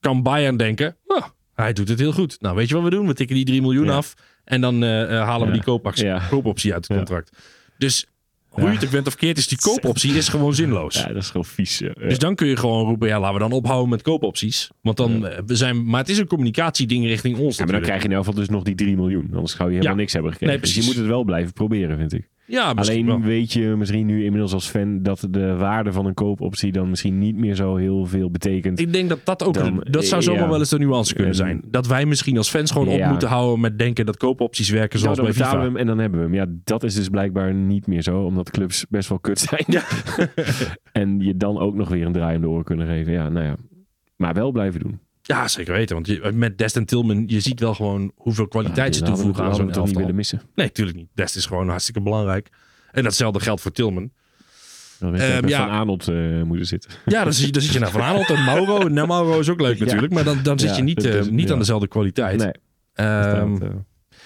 kan Bayern denken... "Ah, hij doet het heel goed. Nou, weet je wat we doen? We tikken die 3 miljoen Ja. af. En dan eh, halen we Ja. die Ja. koopoptie uit het Ja. contract. Dus hoe je het ook bent of keert, is die koopoptie is gewoon zinloos. Ja, dat is gewoon vies. ja. Dus dan kun je gewoon roepen, ja, laten we dan ophouden met koopopties. Want dan, eh, we zijn, maar het is een communicatieding richting ons Ja, maar dan krijg je in ieder geval dus nog die 3 miljoen. Anders zou je helemaal niks hebben gekregen. Nee, dus je precies. moet het wel blijven proberen, vind ik. Ja, Alleen wel. weet je misschien nu inmiddels als fan dat de waarde van een koopoptie dan misschien niet meer zo heel veel betekent. Ik denk dat dat ook, Dan- dat zou zomaar ja. wel eens de nuance kunnen En- zijn. Dat wij misschien als fans gewoon op Ja. moeten houden met denken dat koopopties werken Nou, zoals dan bij FIFA. we hem en dan hebben we hem. Ja, dat is dus blijkbaar niet meer zo, omdat clubs best wel kut zijn. en je dan ook nog weer een draai om de oren kunnen geven. Ja, nou ja. Maar wel blijven doen. Ja, zeker weten. Want je, met Dest en Tilman, je ziet wel gewoon hoeveel kwaliteit ze toevoegen aan zo'n toch niet elftal. willen missen. Nee, natuurlijk niet. Dest is gewoon hartstikke belangrijk. En datzelfde geldt voor Tilman. Dan Ehm, ja. Van Arnold eh, moeten zitten. Ja, dan zit, je, dan zit je naar Van Aanholt en Mauro. Nou, Mauro is ook leuk natuurlijk. Maar dan, dan zit je niet, eh, niet aan dezelfde kwaliteit. Nee, Ehm, dat, eh,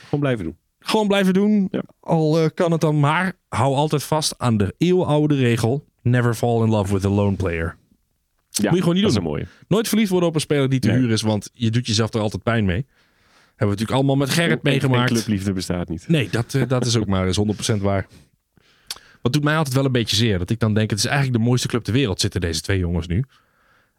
gewoon blijven doen. Gewoon blijven doen. Ja. Al kan het dan maar. Hou altijd vast aan de eeuwenoude regel. Never fall in love with a lone player. Moet je gewoon niet dat doen. mooie. Nooit verliefd worden op een speler die te huur is. Want je doet jezelf er altijd pijn mee. Hebben we natuurlijk allemaal met Gerrit meegemaakt. clubliefde bestaat niet. Nee, dat, eh, dat is ook maar eens 100% waar. Wat doet mij altijd wel een beetje zeer. Dat ik dan denk, het is eigenlijk de mooiste club ter wereld zitten deze twee jongens nu.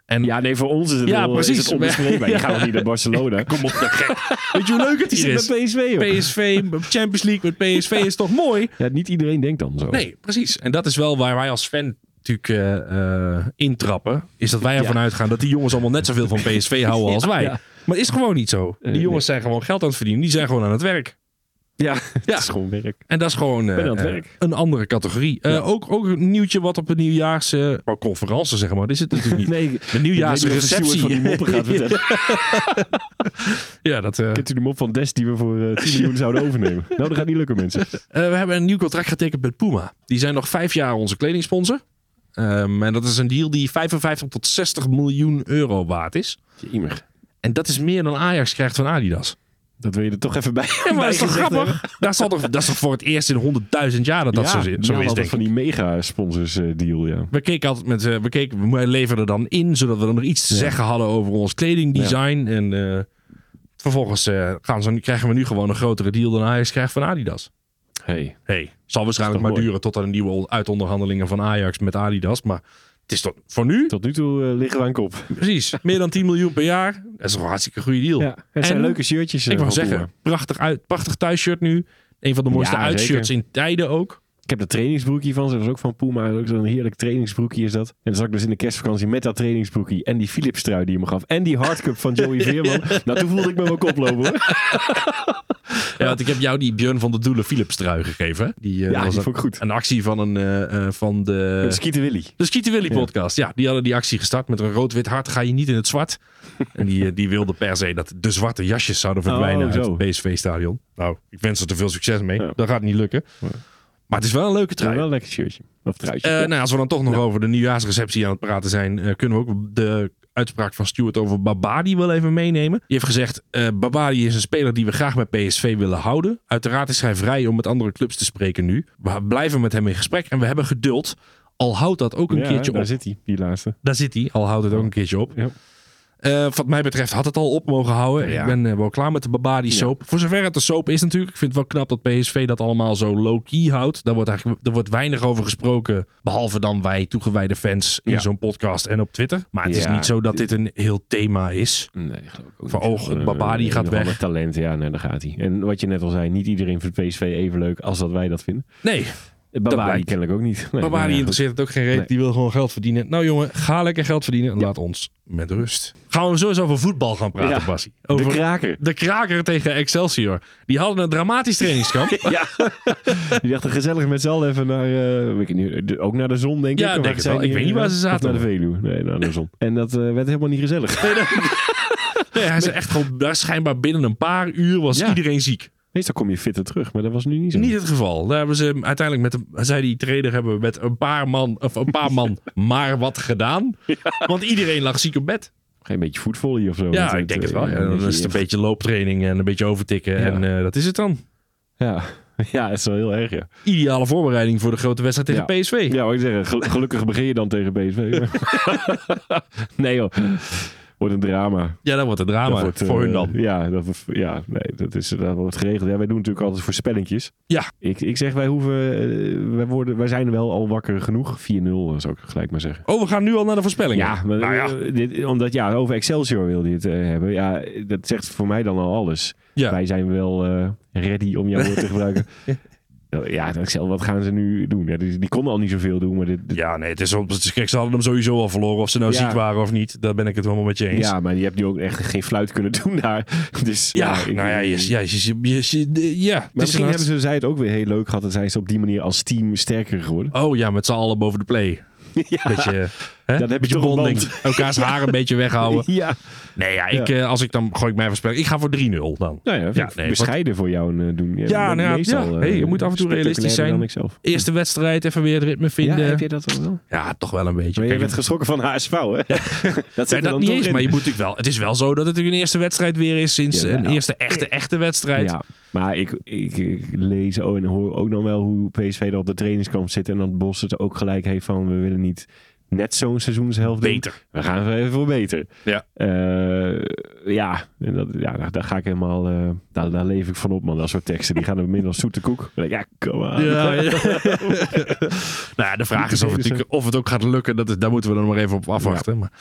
En Ja, nee, voor ons is het, Ja, wel, precies. is het onbespreekbaar. Je gaat nog niet naar Barcelona. kom op, de gek. Weet je hoe leuk het hier is? met PSV. PSV, Champions League met PSV is toch mooi? Ja, niet iedereen denkt dan zo. Nee, precies. En dat is wel waar wij als fan natuurlijk eh, eh, intrappen, is dat wij ervan uitgaan dat die jongens allemaal net zoveel van PSV houden als wij. ja. Maar het is gewoon niet zo. Eh, Die jongens zijn gewoon geld aan het verdienen. Die zijn gewoon aan het werk. Ja, het is gewoon werk. En dat is gewoon een andere categorie. Ook, ook een nieuwtje wat op een nieuwjaars uh, conferentie, zeg maar. Dat is het natuurlijk niet. Nee, De nieuwjaarsreceptie. van die moppen gaat vertellen. ja, dat, Kent u de mop van Des die we voor eh 10 miljoen zouden overnemen? Nou, dat gaat niet lukken, mensen. we hebben een nieuw contract getekend met Puma. Die zijn nog vijf jaar onze kledingsponsor. Ehm, en dat is een deal die 55 tot 60 miljoen euro waard is. Jemig. En dat is meer dan Ajax krijgt van Adidas. Dat wil je er toch even bij. Ja, maar dat is toch grappig? Dat is, toch, dat is toch voor het eerst in 100.000 jaar dat dat ja, zo, ja, zo is, denk van die mega sponsors eh, deal, ja. We keken altijd met, eh, we keken, we leverden dan in, zodat we dan nog iets te zeggen hadden over ons kledingdesign. En eh, vervolgens gaan ze, krijgen we nu gewoon een grotere deal dan Ajax krijgt van Adidas. Hey. Hey, zal waarschijnlijk maar mooi? duren tot er een nieuwe uitonderhandelingen van Ajax met Adidas. Maar het is tot, voor nu, Tot nu toe eh, liggen we aan kop. precies, meer dan 10 miljoen per jaar. Dat is een hartstikke goede deal. Ja, het zijn En- leuke shirtjes. eh, Ik wou van zeggen, prachtig, uit, prachtig thuisshirt nu. Een van de mooiste Ja, uitshirts in tijden ook. Ik heb de trainingsbroekje van ze. Dat is ook van Puma. Ook zo'n heerlijk trainingsbroekje is dat. En dan zat ik dus in de kerstvakantie met dat trainingsbroekje. En die Philips trui die je me gaf. En die hardcup van Joey Veerman. Nou, toen voelde ik me mijn kop lopen hoor. Ja, want ik heb jou die Björn van de Doelen Philips trui gegeven. hè? Die, eh, Ja, was die een, vond ik goed. een actie van, een, eh, eh, van de... Skieten Willy. De Skieten Willy podcast. Ja, die hadden die actie gestart met een rood-wit hart. Ga je niet in het zwart. en die, die wilde per se dat de zwarte jasjes zouden verdwijnen Oh, uit zo. het PSV-stadion. Nou, ik wens er te veel succes mee. Ja. Dat gaat niet lukken. Maar het is wel een leuke Ja, trui. wel een lekker shirtje. Of truitje. Eh, Ja. nou, als we dan toch nog over de nieuwjaarsreceptie aan het praten zijn, eh, kunnen we ook de uitspraak van Stuart over Babadi wel even meenemen. Die heeft gezegd, eh Babadi is een speler die we graag bij PSV willen houden. Uiteraard is hij vrij om met andere clubs te spreken nu. We blijven met hem in gesprek en we hebben geduld. Al houdt dat ook een Ja, keertje daar op. zit hij, die laatste. Daar zit hij, al houdt het ook een keertje op. Ja. Eh, wat mij betreft had het al op mogen houden. Ja. Ik ben eh, wel klaar met de Babadi soap. Voor zover het de soap is natuurlijk. Ik vind het wel knap dat PSV dat allemaal zo low-key houdt. Daar wordt, eigenlijk, er wordt weinig over gesproken. Behalve dan wij toegewijde fans in Ja. zo'n podcast en op Twitter. Maar het is niet zo dat dit een heel thema is. Nee, geloof ik ook Van, oh, Eh, Babadi gaat weg. talent, ja, nee, daar gaat hij. En wat je net al zei, niet iedereen vindt PSV even leuk als dat wij dat vinden. Nee, Blijkt. kennelijk ook niet. Nee, nou ja, interesseert het ook geen reet. Nee. Die wil gewoon geld verdienen. Nou jongen, ga lekker geld verdienen en laat ons met rust. Gaan we sowieso over voetbal gaan praten, Ja. Bassie. Over De kraker. de kraker tegen Excelsior. Die hadden een dramatisch trainingskamp. Ja. Die dachten gezellig met z'n allen even naar, eh, weet ik niet, de- ook naar de zon, denk Ja, ik. denk Of het zijn wel. Ik weet niet waar ze zaten. Of naar de Veluwe. Nee, naar de zon. En dat eh, werd helemaal niet gezellig. Nee, hij is echt gewoon, daar schijnbaar binnen een paar uur was Ja. iedereen ziek. Meestal kom je fitter terug, maar dat was nu niet zo. Niet het geval. Daar hebben ze uiteindelijk met, een, zei die trainer, hebben we met een paar man, of een paar man maar wat gedaan. Want iedereen lag ziek op bed. Geen beetje voetvolley of zo. Ja, ik denk het eh, wel. Ja, een dan is het een beetje looptraining en een beetje overtikken. Ja. En eh, dat is het dan. Ja. ja, het is wel heel erg, ja. Ideale voorbereiding voor de grote wedstrijd tegen Ja. PSV. Ja, wat ik zeggen, gel- gelukkig begin je dan tegen PSV. nee joh, wordt een drama. Ja, dat wordt een drama Dat wordt, voor eh, hun dan. Ja, dat, ja nee, dat, is, dat wordt geregeld. Ja, wij doen natuurlijk altijd voorspellingjes. Ja. Ik, ik zeg, wij hoeven, eh, wij, worden, wij zijn wel al wakker genoeg. 4-0, zou ik gelijk maar zeggen. Oh, we gaan nu al naar de voorspellingen. Ja, maar, nou ja. eh, dit, omdat ja, over Excelsior wilde je het eh, hebben. Ja, dat zegt voor mij dan al alles. Ja. Wij zijn wel eh, ready om jouw woord te gebruiken. Ja, Excel, wat gaan ze nu doen? Ja, die, die konden al niet zoveel doen, maar dit, dit- Ja, nee, het is, op- het is kijk, ze hadden hem sowieso al verloren. Of ze nou Ja. ziek waren of niet. Daar ben ik het helemaal met je eens. Ja, maar je hebt nu ook echt geen fluit kunnen doen daar. Dus, Ja, ik- nou ja, je, ja, je, je, ja. Maar is misschien hebben ze zij het ook weer heel leuk gehad. En zijn ze op die manier als team sterker geworden. Oh ja, met z'n allen boven de play. ja, Beetje, hè? Dan heb je toch een bonding. Elkaars haar een beetje weghouden. ja. Nee, ja, ik, eh, als ik dan gooi ik mij voorspellen. Ik ga voor 3-0 dan. Nou ja, Ja, nee, bescheiden voor jou eh, doen. Ja, bent nou ja, meestal, ja. eh, Hey, je moet af en toe realistisch zijn. Eerste wedstrijd, even weer het ritme Ja, vinden. heb Ja, je dat wel? toch wel een beetje. Maar je werd geschrokken van HSV, hè? dat zit er dat dan niet toch eens, maar je moet natuurlijk wel. Het is wel zo dat het een eerste wedstrijd weer is sinds een eerste echte, echte wedstrijd. Ja, maar ik, ik, ik lees en hoor ook nog wel hoe PSV er op de trainingskamp zit. En dat Bos het ook gelijk heeft van we willen niet net zo'n seizoenshelft doen. Beter. We gaan er even voor beter. Ja. Eh, ja, en dat, ja daar, daar ga ik helemaal, eh, daar, daar leef ik van op man. Dat soort teksten, die gaan er minder als zoete koek. Ja, kom aan. Ja, ja. nou ja, de vraag is of het, of het ook gaat lukken. Dat is, daar moeten we dan maar even op afwachten. Maar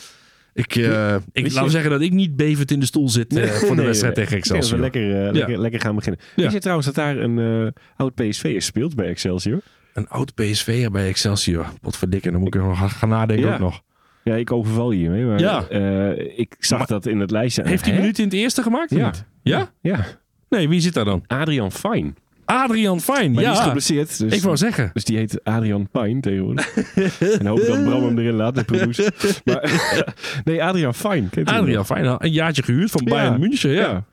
ik, eh, ik laat zeggen dat ik niet bevend in de stoel zit voor de Nee, wedstrijd nee. tegen Excelsior. lekker, lekker, lekker gaan beginnen. Ja. Is je trouwens dat daar een oud PSV speelt bij Excelsior? Een oud PSV'er bij Excelsior. Potverdikke, dan moet ik er nog gaan nadenken Ja. ook nog. Ja, ik overval je hiermee. Maar, Ja. eh, ik zag Maar- dat in het lijstje. Heeft hij minuten in het eerste gemaakt? Ja. niet? Ja? Ja. Nee, wie zit daar dan? Adrian Fine. Adrian Fijn. Maar die is Ja, geblesseerd. Dus, ik wou zeggen. dus die heet Adrian Pine tegenwoordig. en hoop dat Bram hem erin laat, de producer. Maar, nee, Adrian hem Adrian? Fijn, een jaartje gehuurd van Bayern München. Ja.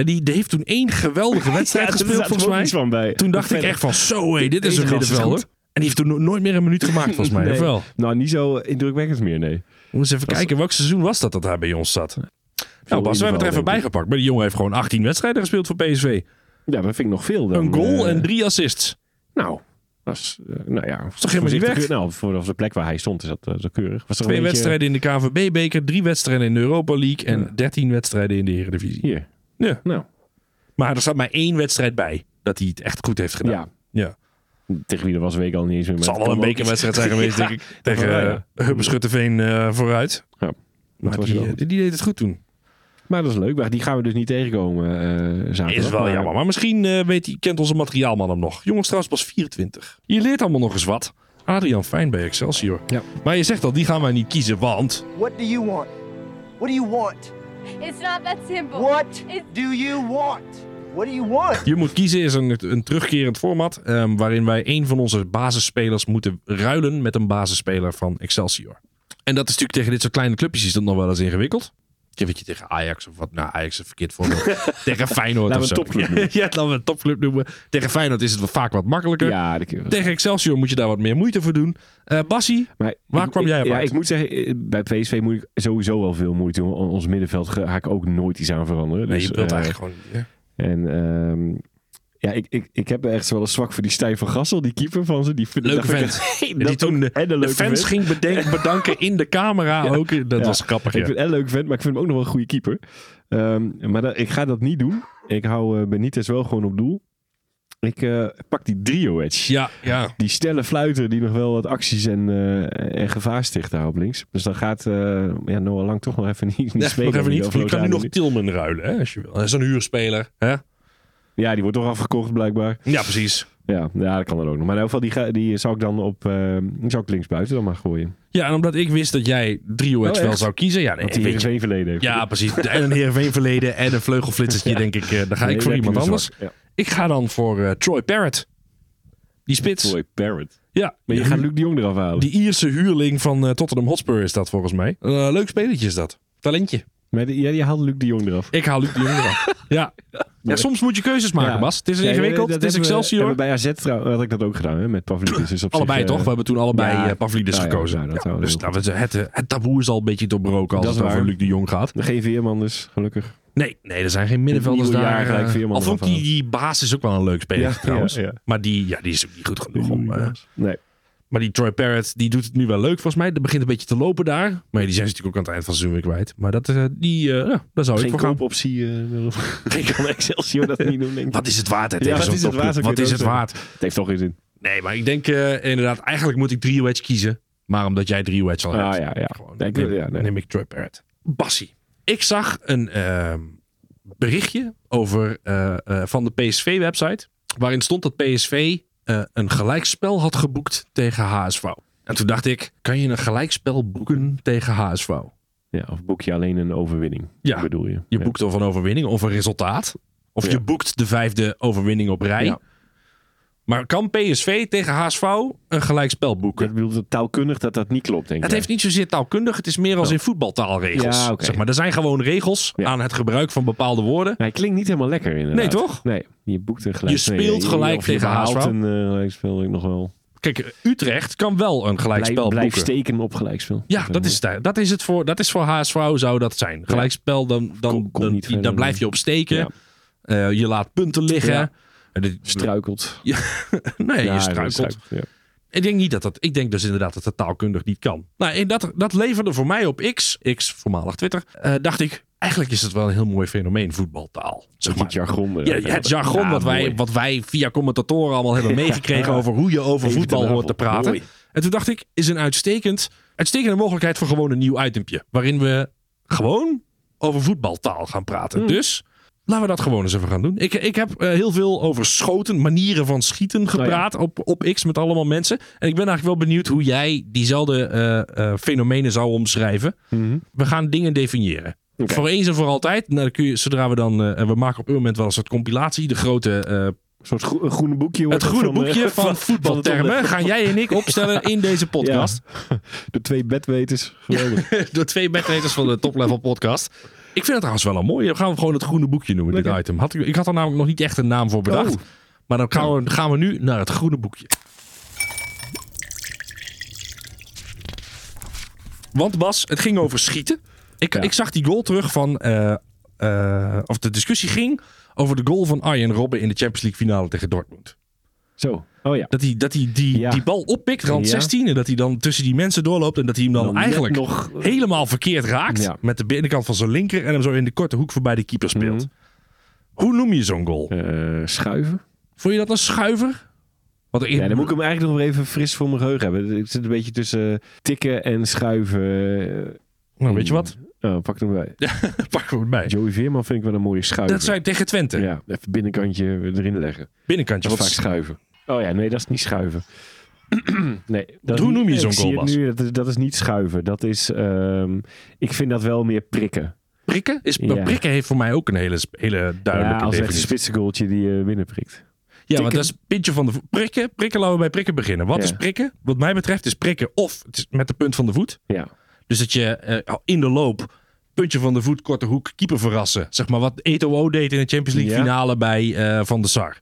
Ja. Die, die heeft toen één geweldige wedstrijd Ja, gespeeld volgens mij. van bij. Toen dacht ik echt van zo, hé, dit is een middenvelder. En die heeft toen no- nooit meer een minuut gemaakt volgens mij. Nee. Of wel? Nou, niet zo indrukwekkend meer, nee. We moeten eens even kijken welk seizoen was dat dat hij bij ons zat. Nou Bas, we hebben het er even bijgepakt. Maar die jongen heeft gewoon 18 wedstrijden gespeeld voor PSV. Ja, dat vind ik nog veel. Dan, Een goal eh, en drie assists. Nou, is, eh, nou ja. Is toch helemaal niet weg? Nou, voor de plek waar hij stond is dat, zo keurig. Was Twee beetje- wedstrijden in de KVB-beker, drie wedstrijden in de Europa League en 13 wedstrijden in de Eredivisie. Hier. Ja. Nou, Maar er staat maar één wedstrijd bij dat hij het echt goed heeft gedaan. ja. Ja. Tegen wie dat was, weet ik al niet eens meer. Het zal wel een bekerwedstrijd zijn geweest, denk ik. Tegen Ja, uh, ja. Hubberschutteveen eh, vooruit. Ja. Maar die, eh, die deed het goed toen. Maar dat is leuk. Maar die gaan we dus niet tegenkomen eh zaterdag. Is wel Maar- jammer. Maar misschien eh, weet hij, kent onze materiaalman hem nog. Jongens trouwens pas 24. Je leert allemaal nog eens wat. Adrian Fijn bij Excelsior. Ja. Maar je zegt al, die gaan wij niet kiezen, want... What do you want? What do you want? It's not that simple. What It's do you want? What do you want? Je moet kiezen is een, een terugkerend format... ehm, waarin wij een van onze basisspelers moeten ruilen... met een basisspeler van Excelsior. En dat is natuurlijk tegen dit soort kleine clubjes is dat nog wel eens ingewikkeld. Je weet je tegen Ajax of wat? Nou, Ajax is een verkeerd voorbeeld. tegen Feyenoord Laten of zo. een topclub noemen. ja, laten we een topclub noemen. Tegen Feyenoord is het wel vaak wat makkelijker. Ja, dat Tegen Excelsior moet je daar wat meer moeite voor doen. Eh Bassie, Maar Waar ik- kwam jij op Ja, uit? ik moet zeggen, eh, bij PSV moet ik sowieso wel veel moeite doen. Ons middenveld ga ik ook nooit iets aan veranderen. nee, Dus, je wilt eh, eigenlijk gewoon... Ja. En ehm, ja, ik, ik, ik heb echt wel een zwak voor die Stijn van Gassel, die keeper van ze. Die vind- Leuke vent. Die toen de, en de fans vent. ging bedenken, bedanken in de camera ook. Dat Ja. was grappig, Ik vind het een leuke vent, maar ik vind hem ook nog wel een goede keeper. Ehm, maar dat, ik ga dat niet doen. Ik hou eh, Benitez wel gewoon op doel. Ik eh, pak die trio edge. Ja, ja. Die stelle fluiter die nog wel wat acties en, eh, en gevaar sticht daar op links. Dus dan gaat eh, ja, Noah Lang toch nog even niet, niet Ja, spelen. nog even niet. Of Je kan nu nog Tilman ruilen, hè, als je wil. Dat is een huurspeler. Hè? Ja, die wordt toch afgekocht blijkbaar. Ja, precies. Ja, ja, dat kan dan ook nog. Maar in ieder geval, die, ga, die zou ik dan op die zou ik links buiten dan maar gooien. Ja, en omdat ik wist dat jij Edge Oh, wel zou kiezen. Ja, nee, Want die je. Heerenveen verleden heeft. ja precies. En een Heerenveen verleden en een vleugelflitsertje, denk ik. eh, dan ga Nee, ik voor iemand anders. Ja. Ik ga dan voor eh, Troy Parrott. Die spits. Troy Parrott. Ja, Maar je gaat Luc de Jong eraf halen. die Ierse huurling van eh, Tottenham Hotspur is dat volgens mij. Leuk spelletje is dat. Talentje. Maar die, ja, die haalt Luc de Jong eraf. Ik haal Luc de Jong eraf. ja. ja, soms moet je keuzes maken. Bas. Het is Ja, ingewikkeld. dat het is Excelsior. we bij AZ trouw- had ik dat ook gedaan, hè, met Pavlidis. Dus op allebei zich, toch? eh, We hebben toen allebei ja. eh, Pavlidis gekozen. dat dus heel nou, het, het taboe is al een beetje doorbroken als Dat het is over. Luc de Jong gaat. Geen Veerman dus, gelukkig. Nee, nee, er zijn geen middenvelders daar. jaar gelijk eh, Veerman Al vond ik die, die baas ook wel een leuk speler trouwens. Maar die, ja, die is ook niet goed genoeg om... eh, Nee. Maar die Troy Parrott, die doet het nu wel leuk volgens mij. Dat begint een beetje te lopen daar. Maar ja, die zijn ze natuurlijk ook aan het eind van het seizoen weer kwijt. Maar dat, eh, die, eh, ja, daar zou ik voor gaan. koopoptie. eh ik kan Excelsior dat niet doen, denk ik. Wat is het waard? hè, Ja, wat is het waard, Wat is het waard? Het heeft toch geen zin. Nee, maar ik denk eh, inderdaad, eigenlijk moet ik drie wedge kiezen. Maar omdat jij drie wedge al Ah, hebt. ja, ja. Gewoon, ik- neem, ja, nee. neem ik Troy Parrott. Bassie. Ik zag een ehm, berichtje over, eh, eh, van de PSV-website. Waarin stond dat PSV eh, een gelijkspel had geboekt tegen HSV. En toen dacht ik, kan je een gelijkspel boeken tegen HSV? Ja, of boek je alleen een overwinning? Ja. bedoel je? Je Ja. boekt of een overwinning of een resultaat. Of Ja. je boekt de vijfde overwinning op rij. Ja. Maar kan PSV tegen HSV een gelijkspel boeken? Ik bedoel, taalkundig dat dat niet klopt, denk ik. Het heeft niet zozeer taalkundig, het is meer als in voetbaltaalregels. Ja, zeg maar, er zijn gewoon regels Ja. aan het gebruik van bepaalde woorden. Hij klinkt niet helemaal lekker inderdaad. Nee, toch? Nee, je boekt een gelijk. Je speelt nee, gelijk je tegen HSV. een uh, gelijkspel ik nog wel. Kijk, Utrecht kan wel een gelijkspel Blijf, blijf boeken. steken op gelijkspel. Ja, dat is, het, dat is het voor, dat is voor HSV zou dat zijn. Gelijkspel, dan, dan, Kom- kom dan, dan blijf je op steken. Ja. Eh, je laat punten liggen. Dit- Struikelt. nee, Ja, je struikelt. ja. Ik denk niet dat dat. Ik denk dus inderdaad dat het taalkundig niet kan. Nou, en dat, dat leverde voor mij op X, X voormalig Twitter, eh, dacht ik, eigenlijk is het wel een heel mooi fenomeen, voetbaltaal. Zeg Het jargon. Ja, het jargon Ja, wat, wij, mooi. wat wij via commentatoren allemaal hebben meegekregen over hoe je over voetbal hoort te praten. Mooi. En toen dacht ik, is een uitstekend, uitstekende mogelijkheid voor gewoon een nieuw itempje. Waarin we gewoon over voetbaltaal gaan praten. Hmm. Dus Laten we dat gewoon eens even gaan doen. Ik, ik heb eh, heel veel over schoten, manieren van schieten gepraat op, op X met allemaal mensen. En ik ben eigenlijk wel benieuwd hoe jij diezelfde eh, eh, fenomenen zou omschrijven. We gaan dingen definiëren. Voor eens en voor altijd. Nou, dan kun je, zodra we dan. we maken op een moment wel een soort compilatie. De grote. Een soort gro- groene boekje. het groene van, boekje van, voetbaltermen. gaan jij en ik opstellen in deze podcast. De twee bedweters. Geweldig. Door twee bedweters van de Top Level podcast. Ik vind het trouwens wel een mooie. Dan gaan we gewoon het groene boekje noemen, dit item. Had ik, ik had er namelijk nog niet echt een naam voor bedacht. Oh. Maar dan gaan we, gaan we nu naar het groene boekje. Want Bas, het ging over schieten. Ik, Ja. ik zag die goal terug van... eh, eh, of de discussie ging over de goal van Arjen Robben in de Champions League finale tegen Dortmund. Zo. Oh ja. Dat hij, dat hij die, Ja. die bal oppikt, rand Ja. 16. En dat hij dan tussen die mensen doorloopt. En dat hij hem dan, eigenlijk nog- helemaal verkeerd raakt. Ja. Met de binnenkant van zijn linker. En hem zo in de korte hoek voorbij de keeper speelt. Mhm. Hoe noem je zo'n goal? Eh, schuiven. Vond je dat een schuiver? In, Ja, dan moet ik hem eigenlijk nog even fris voor mijn geheugen hebben. Ik zit een beetje tussen tikken en schuiven. eh, nou, weet je wat? Oh, pak hem bij. Pak hem erbij. Joey Veerman vind ik wel een mooie schuiver. Dat zei tegen Twente. Ja, even binnenkantje erin leggen. Binnenkantje. Wat vaak schuiven. Oh ja, nee, dat is niet schuiven. nee, dat is hoe niet- noem je zo'n nu, dat, is, dat is niet schuiven. Dat is, ehm, ik vind dat wel meer prikken. prikken? Is, Ja. Prikken heeft voor mij ook een hele, hele duidelijke ja, als echt een definitie. spitse goaltje die je binnenprikt. Ja, want dat is pintje van de voet. Prikken, prikken, laten we bij prikken beginnen. Wat Ja. is prikken? Wat mij betreft is prikken of het is met de punt van de voet. Ja. Dus dat je eh, in de loop, puntje van de voet, korte hoek, keeper verrassen. Zeg maar wat Eto'o deed in de Champions League Ja. finale bij eh, Van der Sar.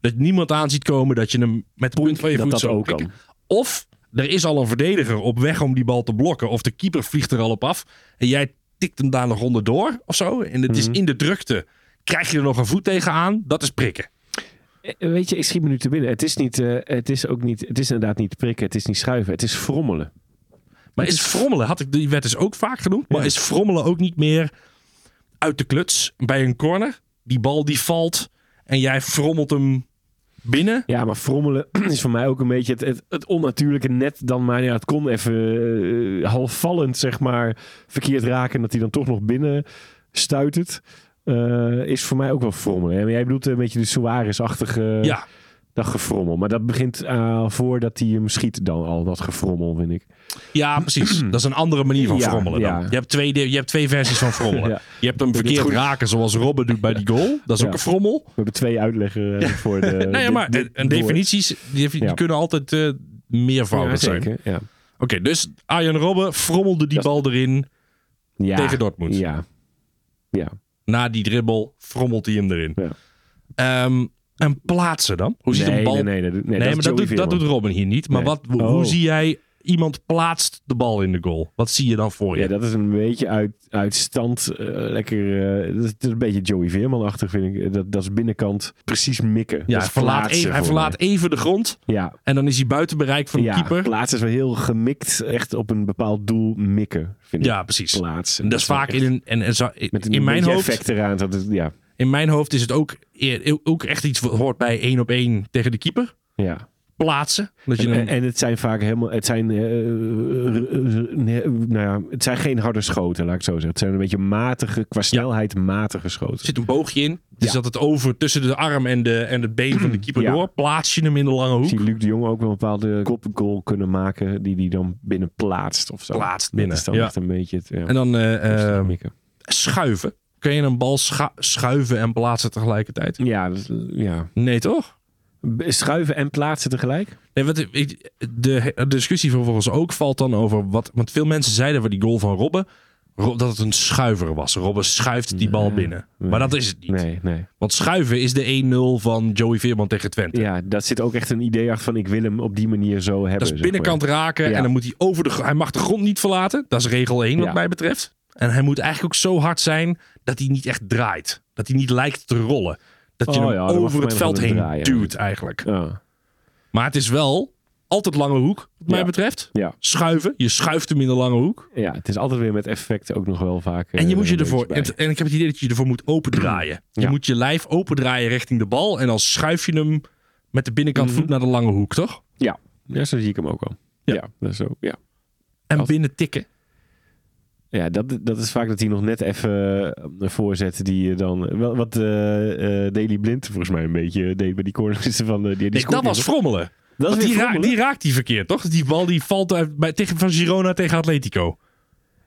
Dat niemand aan ziet komen dat je hem met de punt van je dat voet dat zo ook kan. Of er is al een verdediger op weg om die bal te blokken. Of de keeper vliegt er al op af. En jij tikt hem daar nog onderdoor of zo. En het is Mhm. in de drukte. Krijg je er nog een voet tegenaan? Dat is prikken. Eh, Weet je, ik schiet me nu te binnen. Het is, niet, eh, het is ook niet, het is inderdaad niet prikken, het is niet schuiven, het is frommelen. Maar is frommelen, had ik, die werd dus ook vaak genoemd. Maar Ja. is frommelen ook niet meer uit de kluts bij een corner? Die bal die valt en jij frommelt hem binnen. Ja, maar frommelen is voor mij ook een beetje het, het, het onnatuurlijke net dan. Maar ja, het kon even eh, halfvallend, zeg maar, verkeerd raken. En dat hij dan toch nog binnen stuitert. eh, is voor mij ook wel frommelen. jij bedoelt een beetje de Suarez-achtige Ja, dat gefrommel. Maar dat begint uh, voordat hij hem schiet dan al, dat gefrommel, vind ik. Ja, precies. Dat is een andere manier van frommelen dan. Je, hebt twee, je hebt twee versies van frommelen. Je hebt hem verkeerd raken zoals Robben doet bij die goal. Dat is ook een frommel. We hebben twee uitleggen eh, voor de... Nee, maar dit en woord. definities die, kunnen altijd eh meervoudig zijn. Oké, dus Arjen Robben frommelde die bal erin. Ja. Tegen Dortmund. Ja. Ja. Na die dribbel frommelt hij hem erin. Ja. Ehm, en plaatsen dan? Hoe ziet nee, een bal... nee, nee, nee, nee, Nee, dat maar dat doet, dat doet Robin hier niet. Maar wat, hoe Oh. zie jij iemand plaatst de bal in de goal? Wat zie je dan voor je? Ja, dat is een beetje uit, uit stand. eh, lekker. eh, dat, is, dat is een beetje Joey Veerman-achtig, vind ik. Dat, dat is binnenkant precies mikken. Ja, hij verlaat, even, hij verlaat even de grond. Ja, En dan is hij buiten bereik van de ja keeper. is wel heel gemikt. Echt op een bepaald doel mikken, vind ik. Ja, precies. En dat is vaak in een... En, en zo- Met een in, mijn hoofd, effect eraan. Dat het, ja, in mijn hoofd is het ook, eer- ook echt iets wat hoort bij één op één tegen de keeper. ja. Plaatsen. Dat je En, het zijn vaak helemaal. Het zijn. eh, eh, eh, nou ja, het zijn geen harde schoten, laat ik zo zeggen. Het zijn een beetje matige, qua snelheid matige schoten. er zit een boogje in. Dus Ja. dat het over tussen de arm en, de, en het been van de keeper door. Plaats je hem in de lange Ik hoek. zie Luc de Jong ook wel een bepaalde kopgoal kunnen maken. Die die dan binnen plaatst of zo. Plaatst Dat binnen, is dan echt een beetje het. Ja, En dan schuiven. Kun je een bal schuiven en plaatsen tegelijkertijd? Ja, dat ja. Nee, toch? Schuiven en plaatsen tegelijk? Nee, ik, de, de discussie vervolgens ook valt dan over wat. Want veel mensen zeiden voor die goal van Robben. Ro- dat het een schuiver was. Robben schuift die bal binnen. nee. Maar dat is het niet. Nee, nee. Want schuiven is de 1-0 van Joey Veerman tegen Twente. Ja, dat zit ook echt een idee achter van ik wil hem op die manier zo hebben. dat is binnenkant raken Ja. en dan moet hij over de Hij mag de grond niet verlaten. Dat is regel 1 wat Ja. mij betreft. En hij moet eigenlijk ook zo hard zijn dat hij niet echt draait. Dat hij niet lijkt te rollen. Dat je Oh hem ja, over het veld heen draaien. duwt eigenlijk. maar. Ja. Maar het is wel altijd lange hoek, wat mij Ja. betreft. Ja. Schuiven. Je schuift hem in de lange hoek. ja, het is altijd weer met effect ook nog wel vaak. En je eh, moet je er een ervoor. En, ik heb het idee dat je ervoor moet opendraaien. Je moet je lijf opendraaien richting de bal. En dan schuif je hem met de binnenkant Mhm. voet naar de lange hoek, toch? Ja. ja, zo zie ik hem ook wel. Ja. Dat is zo. Ja. En binnen tikken. Ja, dat, dat is vaak dat hij nog net even eh, voorzet die je dan... Wel, wat eh eh Daily Blind volgens mij een beetje deed bij die corners van... die, die Nee, dat was frommelen. Dat is die, raakt, die raakt die verkeerd, toch? Die bal die valt uit, bij, tegen, van Girona tegen Atletico.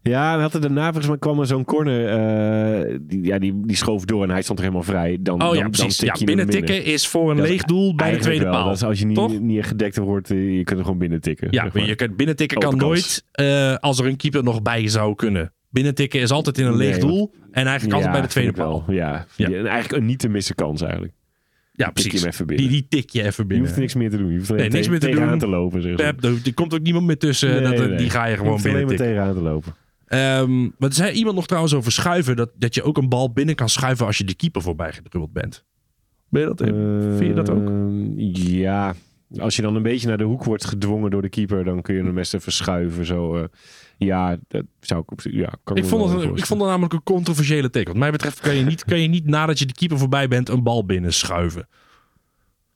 Ja, we hadden daarna volgens mij kwam er zo'n corner. eh, die, ja, die, die schoof door en hij stond er helemaal vrij. Dan, Oh dan, ja, dan precies. tik Ja, je binnen binnen. tikken is voor een Dat leeg doel bij de tweede wel. paal. Dat is als je niet, niet gedekt wordt, eh, je kunt er gewoon binnen tikken. Ja, zeg maar je kunt binnentikken kan Open nooit eh, als er een keeper nog bij zou kunnen. Binnentikken is altijd in een leeg Nee, doel en eigenlijk altijd bij de tweede paal. Ja, Ja. Ja, en eigenlijk een niet te missen kans eigenlijk. Ja, tik je precies. hem even binnen. Die, die tik je even Je binnen. hoeft niks meer te doen. Je hoeft alleen Nee, niks te- meer te tegenaan doen. te lopen. Zeg maar. Pep, er, komt ook niemand meer tussen. Nee, dat, nee. Die ga je Je gewoon hoeft alleen binnen maar tikken. tegenaan te lopen. Ehm, maar er zei iemand nog trouwens over schuiven. Dat, dat je ook een bal binnen kan schuiven als je de keeper voorbij gedrubbeld bent. Ben je dat, vind je dat ook? Ehm, Ja, als je dan een beetje naar de hoek wordt gedwongen door de keeper, dan kun je hem best even schuiven. Zo, eh. ja, dat zou ik ja, kan Ik me vond, het, ik vond het namelijk een controversiële teken. Wat mij betreft kan je, niet, kan je niet nadat je de keeper voorbij bent een bal binnen schuiven.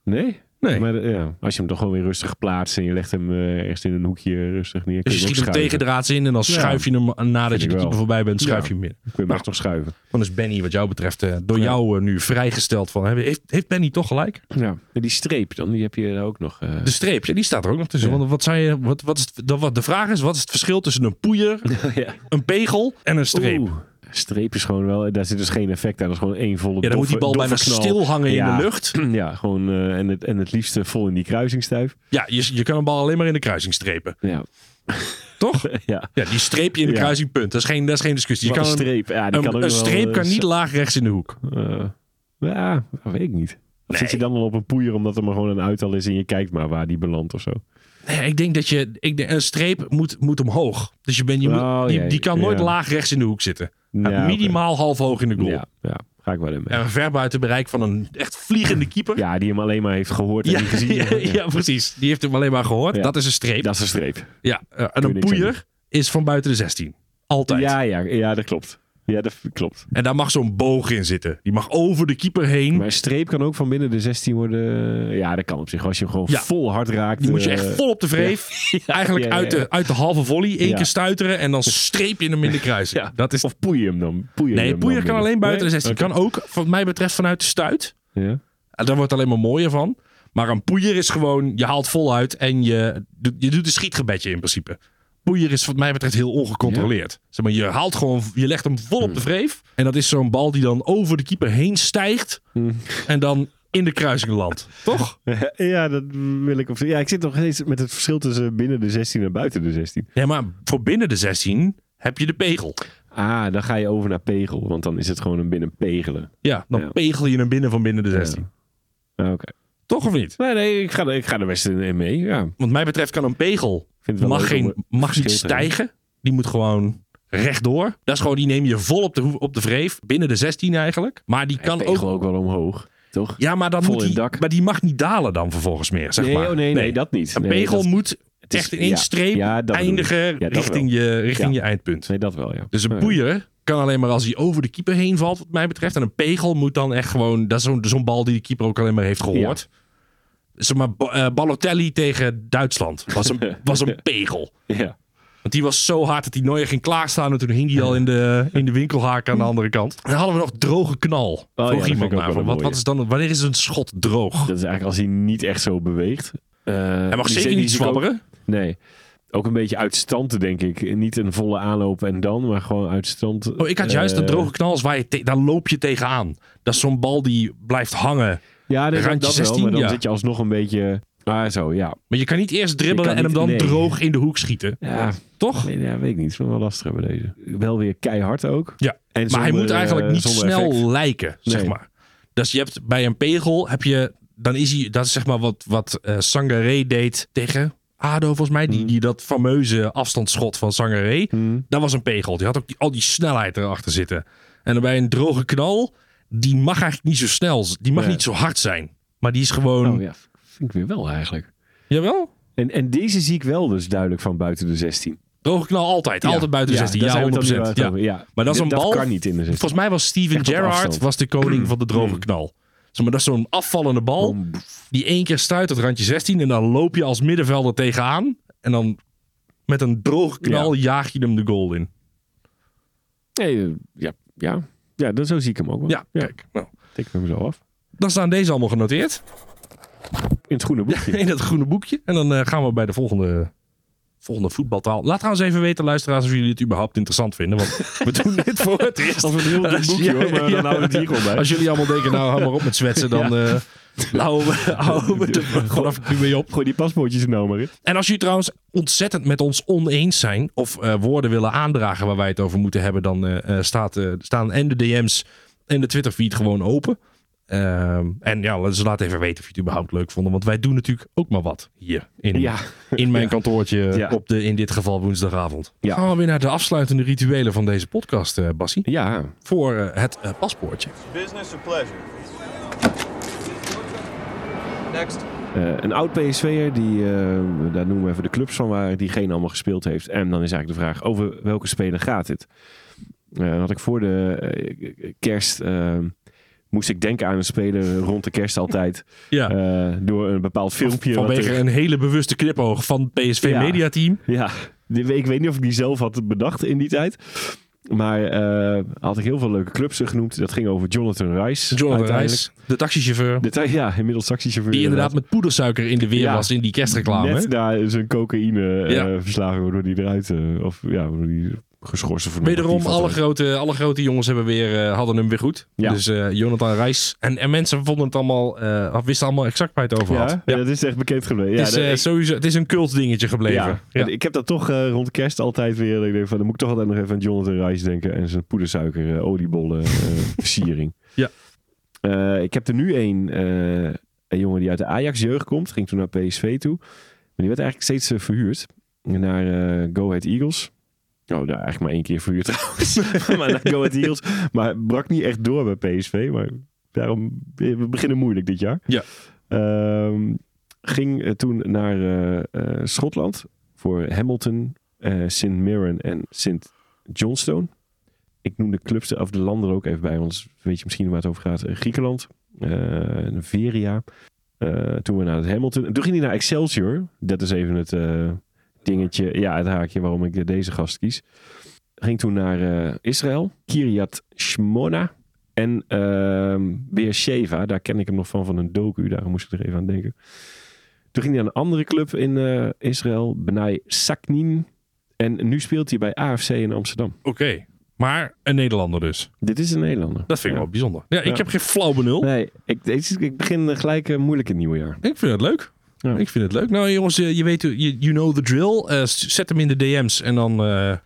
Nee? Nee. Maar eh, ja, als je hem toch gewoon weer rustig plaatst en je legt hem eh, ergens in een hoekje rustig neer. Dus je hem schiet hem tegendraads in en dan schuif je hem nadat Vind je de keeper voorbij bent, schuif je hem in. Kun je hem Nou. echt nog schuiven. Dan is Benny wat jou betreft eh, door jou eh, nu vrijgesteld van... Heeft, heeft Benny toch gelijk? Ja. En die streep dan, die heb je ook nog. eh. De streep, ja, die staat er ook nog tussen. Want wat zei je, wat, wat is het, dat, wat de vraag is, wat is het verschil tussen een poeier, een pegel en een streep? Oeh, streep is gewoon wel, daar zit dus geen effect aan. Dat is gewoon één volle ja, dan moet die bal bijna knal. stil hangen Ja. in de lucht. Ja, gewoon eh, en, het, en het liefst eh, vol in die kruisingstuif. Ja, je, je kan een bal alleen maar in de kruising strepen. Ja. Toch? ja. Ja, die streep je in de Ja. kruisingpunt. Dat is geen, dat is geen discussie. Je kan een streep. Ja, die een, kan ook een nog wel, streep eh, kan niet laag rechts in de hoek. eh, ja, dat weet ik niet. Of Nee. zit je dan al op een poeier omdat er maar gewoon een uittal is en je kijkt maar waar die belandt of zo? Nee, ik denk dat je... Ik denk, een streep moet, moet omhoog. Dus je ben, je Oh, moet, die, kan nooit ja. laag rechts in de hoek zitten. Ja, minimaal half hoog in de goal. Ja, ja, ga ik wel in mee. En ver buiten bereik van een echt vliegende keeper. Ja, die hem alleen maar heeft gehoord en Ja, niet gezien. ja, precies. Die heeft hem alleen maar gehoord. Dat is een streep. Dat is een streep. ja, eh, en een poeier is van buiten de 16. Altijd. Ja, ja, ja, dat klopt. Ja, dat klopt. En daar mag zo'n boog in zitten. Die mag over de keeper heen. Maar een streep kan ook van binnen de 16 worden. Ja, dat kan op zich. Als je hem gewoon Ja. vol hard raakt. Die moet je eh, echt vol op de vreef. Eigenlijk ja, Uit, de, uit de halve volley. één keer stuiteren. En dan streep je hem in de kruising. Ja. Dat is, Of poeien hem dan. Poeien nee, hem kan binnen. alleen buiten de Nee? 16. Kan ook, wat mij betreft, vanuit de stuit. Ja. En daar wordt het alleen maar mooier van. Maar een poeier is gewoon, je haalt vol uit en je, doet- je doet een schietgebedje in principe. Poeier is wat mij betreft heel ongecontroleerd. Zeg maar, je haalt gewoon, je legt hem vol op de vreef. En dat is zo'n bal die dan over de keeper heen stijgt. Hmm. En dan in de kruising landt. Toch? ja, dat wil ik op zich. Ja, ik zit nog steeds met het verschil tussen binnen de 16 en buiten de 16. Ja, maar voor binnen de 16 heb je de pegel. Ah, dan ga je over naar pegel. Want dan is het gewoon een binnen pegelen. Ja, dan Ja. pegel je hem binnen van binnen de 16. Ah, Oké. Toch of niet? Nee, nee, ik ga, er- ik ga er best in mee. Ja. Want mij betreft kan een pegel mag, geen, een mag niet stijgen. Die moet gewoon rechtdoor. Dat is gewoon, die neem je vol op de, op de vreef. Binnen de 16 eigenlijk. Maar die kan Pegel ook... ook wel omhoog, toch? Ja, maar, dan vol moet in die, dak. maar die mag niet dalen dan vervolgens meer, zeg nee, maar. oh, nee, nee, dat niet. Een Nee, pegel dat- moet het is- echt in één ja, streep ja, dat bedoel ik. eindigen Ja, richting, wel. je, richting Ja. je eindpunt. Nee, dat wel, ja. Dus een Ja. poeier kan alleen maar als hij over de keeper heen valt, wat mij betreft. En een pegel moet dan echt gewoon... Dat is zo'n zo'n bal die de keeper ook alleen maar heeft gehoord. Zeg maar, eh, Balotelli tegen Duitsland was een, was een pegel. Ja. Want die was zo hard dat hij nooit ging klaarstaan. En toen hing hij al in de, in de winkelhaak aan de andere kant. En dan hadden we nog droge knal. Oh Vroeg iemand naar. Wat, wat is dan, wanneer is een schot droog? Dat is eigenlijk als hij niet echt zo beweegt. Eh, Hij mag die zeker die niet zwabberen. Nee. Ook een beetje uit stand, denk ik. Niet een volle aanloop en dan, maar gewoon uit stand. Oh, ik had juist een Eh, droge knal. als Waar je te- daar loop je tegenaan. Dat is zo'n bal die blijft hangen. Ja, nee, dat, randje dat wel, 16, maar dan ja. zit je alsnog een beetje... Ah, zo, ja. Maar je kan niet eerst dribbelen en hem dan nee. droog in de hoek schieten. Ja, Toch? nee, ja, weet ik niet. Het is wel lastig hebben deze. Wel weer keihard ook. Ja. En Maar hij moet eigenlijk eh, niet snel effect. lijken, zeg Nee. maar. Dus je hebt bij een pegel heb je, dan is hij, dat is zeg maar wat, wat Sangaré deed tegen Ado volgens mij, die, die dat fameuze afstandsschot van Sangaré. Hmm. Dat was een pegel. Die had ook die, al die snelheid erachter zitten. En dan bij een droge knal, die mag eigenlijk niet zo snel, die mag niet zo hard zijn. Maar die is gewoon, Oh ja, vind ik weer wel eigenlijk. jawel? En, en deze zie ik wel dus duidelijk van buiten de 16. Droge knal altijd, altijd buiten de 16. Ja, zijn we het 100%. dan nu Ja. ja. Maar dat is een dat bal- kan niet in de 16. Volgens mij was Steven Gerrard was de koning van de droge knal. Zeg maar, dat is zo'n afvallende bal. Die één keer stuit het randje 16 en dan loop je als middenvelder tegenaan. En dan met een droge knal jaag je hem de goal in. Nee, eh, ja, ja. Ja dan zo zie ik hem ook wel. Ja, kijk. Nou, Tik hem zo af. dan staan deze allemaal genoteerd In het groene boekje. in het groene boekje. En dan eh, gaan we bij de volgende, volgende voetbaltaal. Laat trouwens even weten, luisteraars, of jullie het überhaupt interessant vinden. Want we doen dit voor het eerst. Als we een heel boekje hoor, maar dan houden we het hier gewoon bij. Als jullie allemaal denken, nou, hou maar op met zwetsen, dan eh houden we, houden we er vanaf nu mee op. Gooi die paspoortjes er nou maar in. En als jullie trouwens ontzettend met ons oneens zijn of eh, woorden willen aandragen waar wij het over moeten hebben, dan eh, eh, staat, eh, staan en de DM's en de Twitter feed gewoon open. Ehm, en ja, dus laat even weten of je het überhaupt leuk vonden. Want wij doen natuurlijk ook maar wat hier in, Ja. in mijn kantoortje Ja. op de in dit geval woensdagavond. Ja. Gaan we weer naar de afsluitende rituelen van deze podcast, eh Bassie. Ja, Voor het paspoortje. Business or pleasure? Next. Eh, een oud PSV'er, die, eh, daar noemen we even de clubs van waar diegene allemaal gespeeld heeft. En dan is eigenlijk de vraag, over welke speler gaat het? Eh, dan had ik voor de eh, kerst, eh, moest ik denken aan een speler rond de kerst altijd. Ja. eh, door een bepaald filmpje. wat Vanwege er- een hele bewuste knipoog van het PSV Ja. Media Team. Ja, ik weet niet of ik die zelf had bedacht in die tijd. Maar eh, had ik heel veel leuke clubs genoemd. Dat ging over Jonathan Rice. Jonathan. Reis, de taxichauffeur. De ta- ja, inmiddels taxichauffeur. Die inderdaad met poedersuiker in de weer Ja. was in die kerstreclame. Net na zijn cocaïne eh, Ja. verslaving waardoor die eruit... eh, of ja, waardoor die geschorsen voor Wederom, alle grote, alle grote jongens hebben weer, eh, hadden hem weer goed. Ja. Dus eh, Jonathan Reis. En, en mensen vonden het allemaal, eh, of wisten allemaal exact waar het over had. ja, dat is echt bekend gebleven. Ja, het, is, dat- sowieso, het is een cult dingetje gebleven. ja. Ik heb dat toch rond kerst altijd weer. Ik denk van, dan moet ik toch altijd nog even aan Jonathan Rice denken. En zijn poedersuiker, oliebollen, versiering. Ja. Ik heb er nu een, eh, een jongen die uit de Ajax-jeugd komt. Ging toen naar PSV toe. Maar die werd eigenlijk steeds verhuurd. Naar Go Ahead Eagles. Oh, daar eigenlijk maar één keer verhuurd trouwens. maar naar Go Eagles. Maar brak niet echt door bij PSV. Maar daarom, we beginnen moeilijk dit jaar. Ja. Ehm, ging eh, toen naar eh, eh, Schotland voor Hamilton, eh St. Mirren en St. Johnstone. Ik noem de clubs of de landen er ook even bij, want weet je misschien waar het over gaat. Griekenland, Veria. Toen we naar het Hamilton. En toen ging hij naar Excelsior. Dat is even het dingetje, ja, het haakje waarom ik deze gast kies. Ging toen naar eh, Israël, Kiryat Shmona. En ehm Beersheva, daar ken ik hem nog van van een docu. Daar moest ik er even aan denken. Toen ging hij naar een andere club in eh, Israël, Benai Saknin. En nu speelt hij bij AFC in Amsterdam. Oké. Maar een Nederlander dus. Dit is een Nederlander. Dat vind ik Ja. wel bijzonder. Ja, ik Ja. heb geen flauw benul. Nee, ik, deze- ik begin eh, gelijk eh, moeilijk in het nieuwe jaar. Ik vind het leuk. Ja. Ik vind het leuk. Nou jongens, eh, je weet, je, you know the drill. Eh, zet hem in de DM's en dan eh,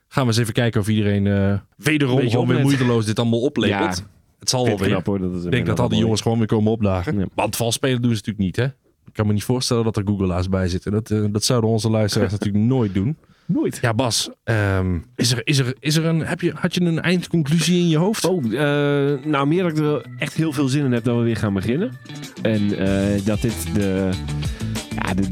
gaan we eens even kijken of iedereen eh wederom gewoon weer moeiteloos dit allemaal oplepelt. Ja. Het zal wel weer. knap hoor. Dat is Ik denk dat al die jongens gewoon weer komen opdagen. Ja. Want vals spelen doen ze natuurlijk niet, hè? Ik kan me niet voorstellen dat er Googleaars bij zitten. Dat, eh, dat zouden onze luisteraars natuurlijk nooit doen. Nooit. Ja, Bas, ehm, is er, is er, is er een, heb je, had je een eindconclusie in je hoofd? Oh, eh, nou meer dat ik er echt heel veel zin in heb dat we weer gaan beginnen. En eh, dat dit de, ja,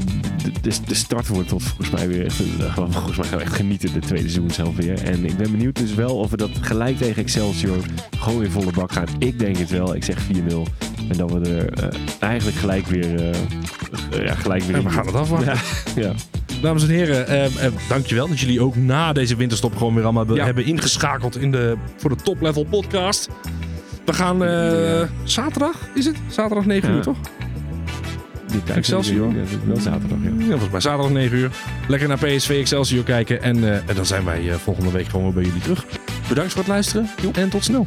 de, de, start wordt tot volgens mij weer echt, eh, gewoon, volgens mij gaan we echt genieten de tweede seizoen zelf weer. En ik ben benieuwd dus wel of we dat gelijk tegen Excelsior gewoon weer volle bak gaan. Ik denk het wel. Ik zeg 4-0. En dat we er eh, eigenlijk gelijk weer, eh, ja, gelijk weer En in we gaan het afwachten. Ja, ja. Dames en heren, eh, eh, dankjewel dat jullie ook na deze winterstop gewoon weer allemaal be- Ja. hebben ingeschakeld in de, voor de Top Level podcast. We gaan eh, zaterdag, is het? Zaterdag 9 Ja. uur, toch? Excelsior. Ja, wel zaterdag, ja. Ja, volgens mij zaterdag 9 uur. Lekker naar PSV Excelsior kijken. En, eh, en dan zijn wij eh, volgende week gewoon weer bij jullie terug. Bedankt voor het luisteren en tot snel.